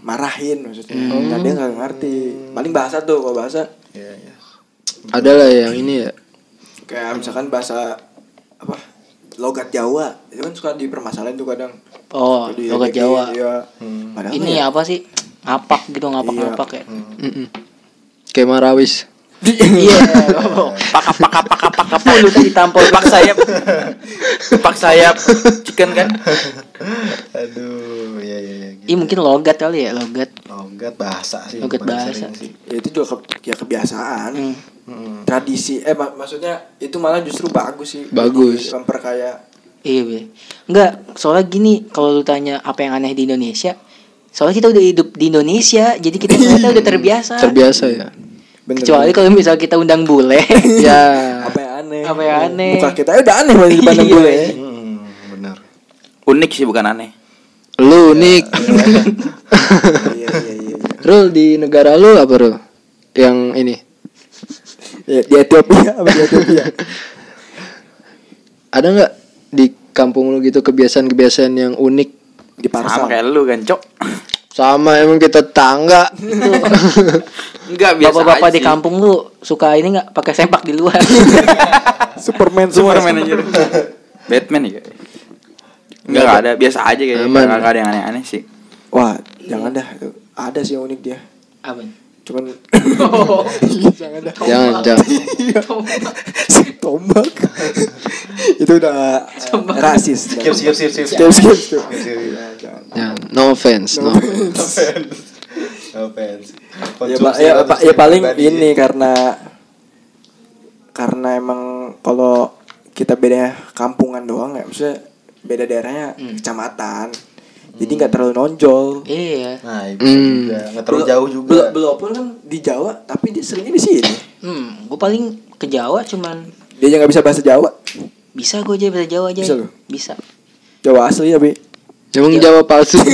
marahin maksudnya nah, dia nggak ngerti paling bahasa tuh kalau bahasa Iya, iya. ada lah yang ini ya kayak misalkan bahasa apa logat Jawa itu kan suka dipermasalahin tuh kadang Oh, Jadi logat kayak Jawa. iya. Padahal Ini ya, apa sih? Ngapak gitu, ngapak-ngapak ya. Mm-mm. kayak Marawis Iya. (laughs) Pakap pakap pakap pakap mulu tadi tampol pak sayap. Pak sayap chicken kan. Aduh, ya ya ya. Iya mungkin logat kali ya logat. Logat bahasa sih. Logat bahasa. sih. ya itu juga ke- ya kebiasaan Hmm. Hmm. tradisi eh mak- maksudnya itu malah justru bagus sih Bagus. Memperkaya Iya, Be. Enggak, soalnya gini, kalau lu tanya apa yang aneh di Indonesia, soalnya kita udah hidup di Indonesia, jadi kita (laughs) ternyata udah terbiasa. Terbiasa ya. bener Kecuali kalau misal kita undang bule. (laughs) ya. apa yang aneh Apa yang aneh. muka kita udah aneh banget dipandang Iya. gue ya. Hmm, benar. Unik sih bukan aneh. Lu unik. iya (laughs) iya iya iya. Rul di negara lu apa Rul? Yang ini. Ya, di Ethiopia apa (laughs) di Ethiopia Ada nggak di kampung lu gitu kebiasaan-kebiasaan yang unik? di Sama Parsam kayak lu kan, Cok. Sama emang kita tangga. (laughs) Enggak biasa Bapak-bapak aja di kampung lu suka ini nggak pakai sempak di luar. (laughs) Superman Superman aja. Batman ya. Enggak ada, biasa aja kayaknya. Enggak ada yang aneh-aneh sih. wah jangan dah ada sih yang unik dia Apa? Cuman (laughs) jangan dah jangan, jangan. si (laughs) tombak (laughs) itu udah eh, rasis Skip skip skip skip. skip skip skip. Jangan. No offense, no. offense. No offense. ya, pa- ya, pa- ya paling ini karena karena emang kalau kita beda kampungan doang ya maksudnya beda daerahnya kecamatan jadi nggak terlalu nonjol iya. Nah, itu Hmm. juga nggak terlalu Belo- jauh juga. belo- Walaupun kan di Jawa tapi dia seringnya di sini Hmm, gue paling ke Jawa cuman dia aja nggak bisa bahasa Jawa bisa gue aja bahasa Jawa aja. Bisa lu? Bisa. Jawa asli ya bi Emang Jawa palsu. (laughs)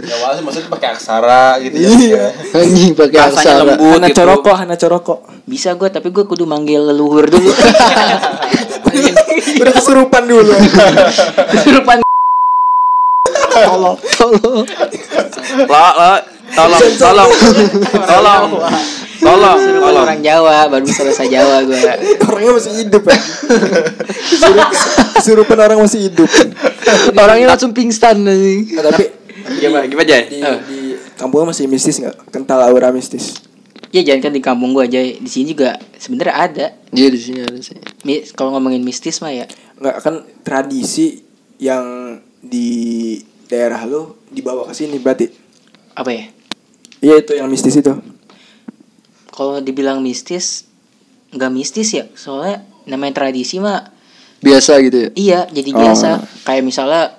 Ya awalnya maksudnya pakai aksara gitu ya. Iya. Anjing pakai aksara. lembut Hana gitu. coroko Hana coroko Bisa gue tapi gue kudu manggil leluhur dulu. (laughs) (laughs) udah kesurupan dulu Kesurupan tolong tolong Lo, lo, tolong, tolong, tolong, tolong, tolong. orang Jawa baru bisa bahasa Jawa gue. orangnya masih hidup ya Kesurup- kesurupan orang masih hidup Orangnya langsung pingsan. Nah, tapi Gimana, gimana aja? di, di kampungnya masih mistis nggak kental aura mistis Ya jangan kan di kampung gue aja di sini juga sebenarnya ada. Iya di sini ada sih. Mi- Kalau ngomongin mistis mah ya nggak kan tradisi yang di daerah lo dibawa ke sini berarti apa ya? iya itu yang mistis itu Kalau dibilang mistis nggak mistis ya soalnya namanya tradisi mah Biasa gitu ya. iya jadi Oh. biasa kayak misalnya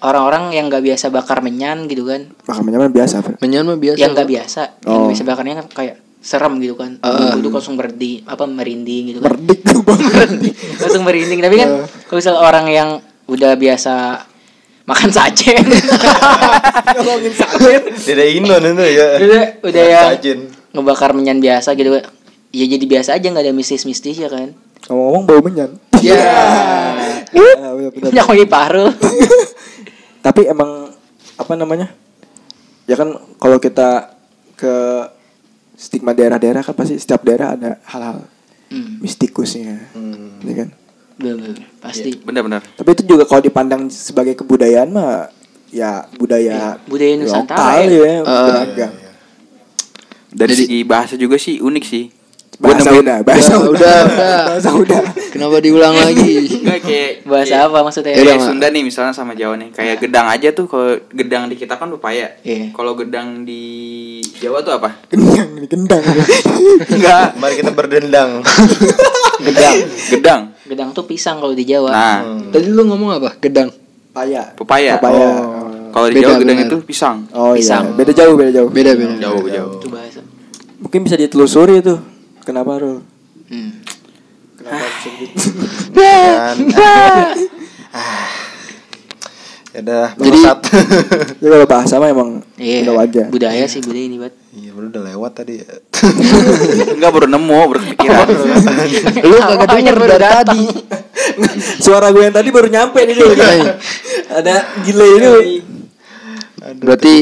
orang-orang yang nggak biasa bakar menyan gitu kan makamnya mah biasa Fer. Menyan mah biasa. yang nggak biasa yang Oh. biasa bakarnya kan kayak serem gitu kan Ah. duduk langsung berdi apa merinding gitu kan merdik (laughs) langsung merinding tapi kan kalau misal orang yang udah biasa makan sacen (laughs) ngomongin sakit Dede Inon itu ya. udah udah Sajen. ngebakar menyan biasa gitu ya jadi biasa aja nggak ada mistis-mistis ya kan? Ngomong-ngomong bau menyan. (laughs) Ya bener. nyawa paru (laughs) tapi emang apa namanya? Ya kan kalau kita ke stigma daerah-daerah kan pasti setiap daerah ada hal-hal hmm, mistikusnya. Hmm. ya kan bener, bener. pasti Bener-bener. tapi itu juga kalau dipandang sebagai kebudayaan mah ya budaya budaya Nusantara lokal ya. ya, beragam Dari Jadi- segi bahasa juga sih unik sih. Bahasa udah bahasa Udah, udah, udah. bahasa udah Kenapa diulang lagi? Enggak kayak bahasa kayak- apa maksudnya Ya Kayak Mak. Sunda nih misalnya sama Jawa nih Kayak gedang aja tuh Kalau gedang di kita kan pepaya Iya. Kalau gedang di Jawa tuh apa? gendang ini gendang (laughs) Enggak Mari kita berdendang. (laughs) gedang. Gedang. Gedang tuh pisang kalau di Jawa. Nah. Tadi lu ngomong apa? Gedang. paya Pepaya. Pepaya. Kalau di Beda, Jawa gedang bener. itu pisang. Oh iya. Pisang. beda jauh beda jauh. Beda beda. Jauh jauh. Itu bahasa. Mungkin bisa ditelusuri tuh kenapa Rul hmm. kenapa bisa gitu? Dan, (laughs) ah. Ya udah, Jadi- (laughs) ya kalau bahasa mah emang iya. udah wajar. Budaya sih budaya ini buat Iya, udah lewat tadi. ya. Enggak baru nemu Baru kepikiran Lu kagak denger dari datang. tadi. (laughs) suara gue yang tadi baru nyampe nih dulu ada gile ini Berarti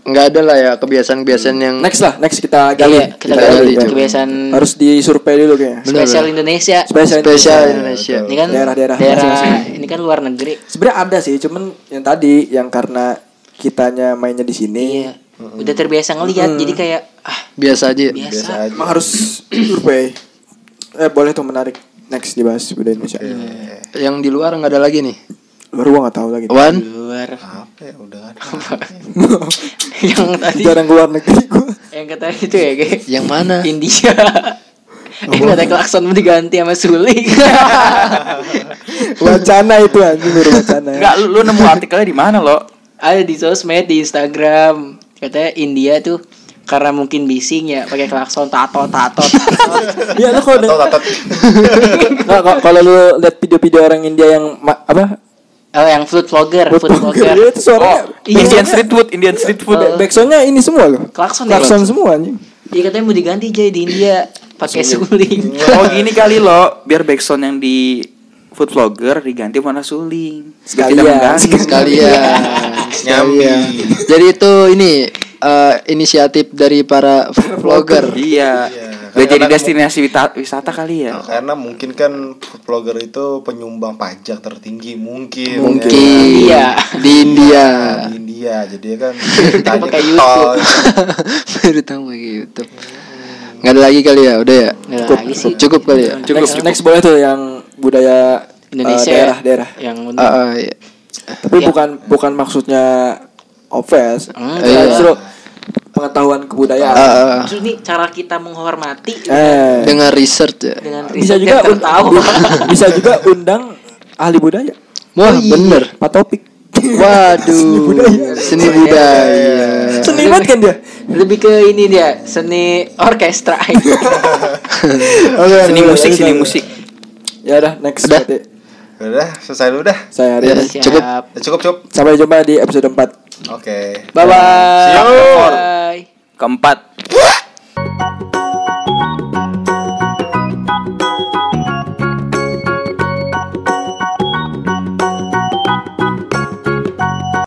nggak ada lah ya kebiasaan-kebiasaan yang next lah next kita gali iya kita Kita gali gali. kebiasaan harus disurvei dulu kayaknya spesial. Indonesia spesial spesial Indonesia. Indonesia. ini kan Daerah-daerah ini kan luar negeri sebenarnya ada sih cuman yang tadi yang karena kitanya mainnya di sini Iya. Udah terbiasa ngelihat jadi kayak ah Biasa aja. biasa, biasa aja Emang harus survei. Eh boleh tuh menarik. Next dibahas budaya Indonesia. Yang di luar nggak ada lagi nih. Baru gua nggak tahu lagi. Wan, luar apa ya udah ada (laughs) yang tadi Jarang keluar negeri gua. yang kata itu ya kayak yang mana? India yang kata klakson mau diganti sama suling (laughs) Wacana itu anjing baru wacana. Enggak, lu, lu nemu artikelnya di mana lo? ada di sosmed di Instagram katanya India tuh karena mungkin bising ya pakai klakson tato tato tato (laughs) Iya lu kalau (laughs) Nggak, kalau- kalau lu lihat video-video orang India yang apa? oh yang food vlogger food vlogger Dia itu suaranya Iya, Indian street food, Indian street food. Oh. backsoundnya ini semua loh. Klakson ya? Klakson semua anjing. Iya katanya mau diganti jadi di India pakai suling. Oh gini kali lo, biar backsound yang di food vlogger diganti warna suling. Sekalian. Sekalian. (laughs) nyambi Jadi itu ini eh, inisiatif dari para vlogger. Iya. Iya. Biar jadi Kadang-kadang destinasi wisata kali ya. Nah, karena mungkin kan food blogger itu penyumbang pajak tertinggi mungkin Mungkin Iya. di India. ya. di India jadi kan (laughs) tanya Pakai ke tol (laughs) Baru tahu pakai YouTube. Nggak ada lagi kali ya, udah ya. Cukup, sih. cukup kali ya. Cukup, next, cukup. next boleh tuh yang budaya Indonesia eh, daerah daerah. yang Ah, ah, iya. Tapi Ya. bukan bukan maksudnya offense. Enggak. Ya, justru pengetahuan kebudayaan. Ah, ah. maksud nih cara kita menghormati eh, dengan research ya. dengan bisa riset juga tahu. (laughs) bisa juga undang ahli budaya. Wah, bener. Pak Topik. Waduh, seni budaya. Seni banget kan dia? Lebih ke ini dia seni orkestra. (laughs) Seni musik, seni musik. Ya udah next Udah. berarti. udah selesai dulu dah Saya Arya. Ya, cukup. Siap. Ya, cukup cukup Sampai jumpa di episode 4. oke Bye bye. See you. Bye. Keempat.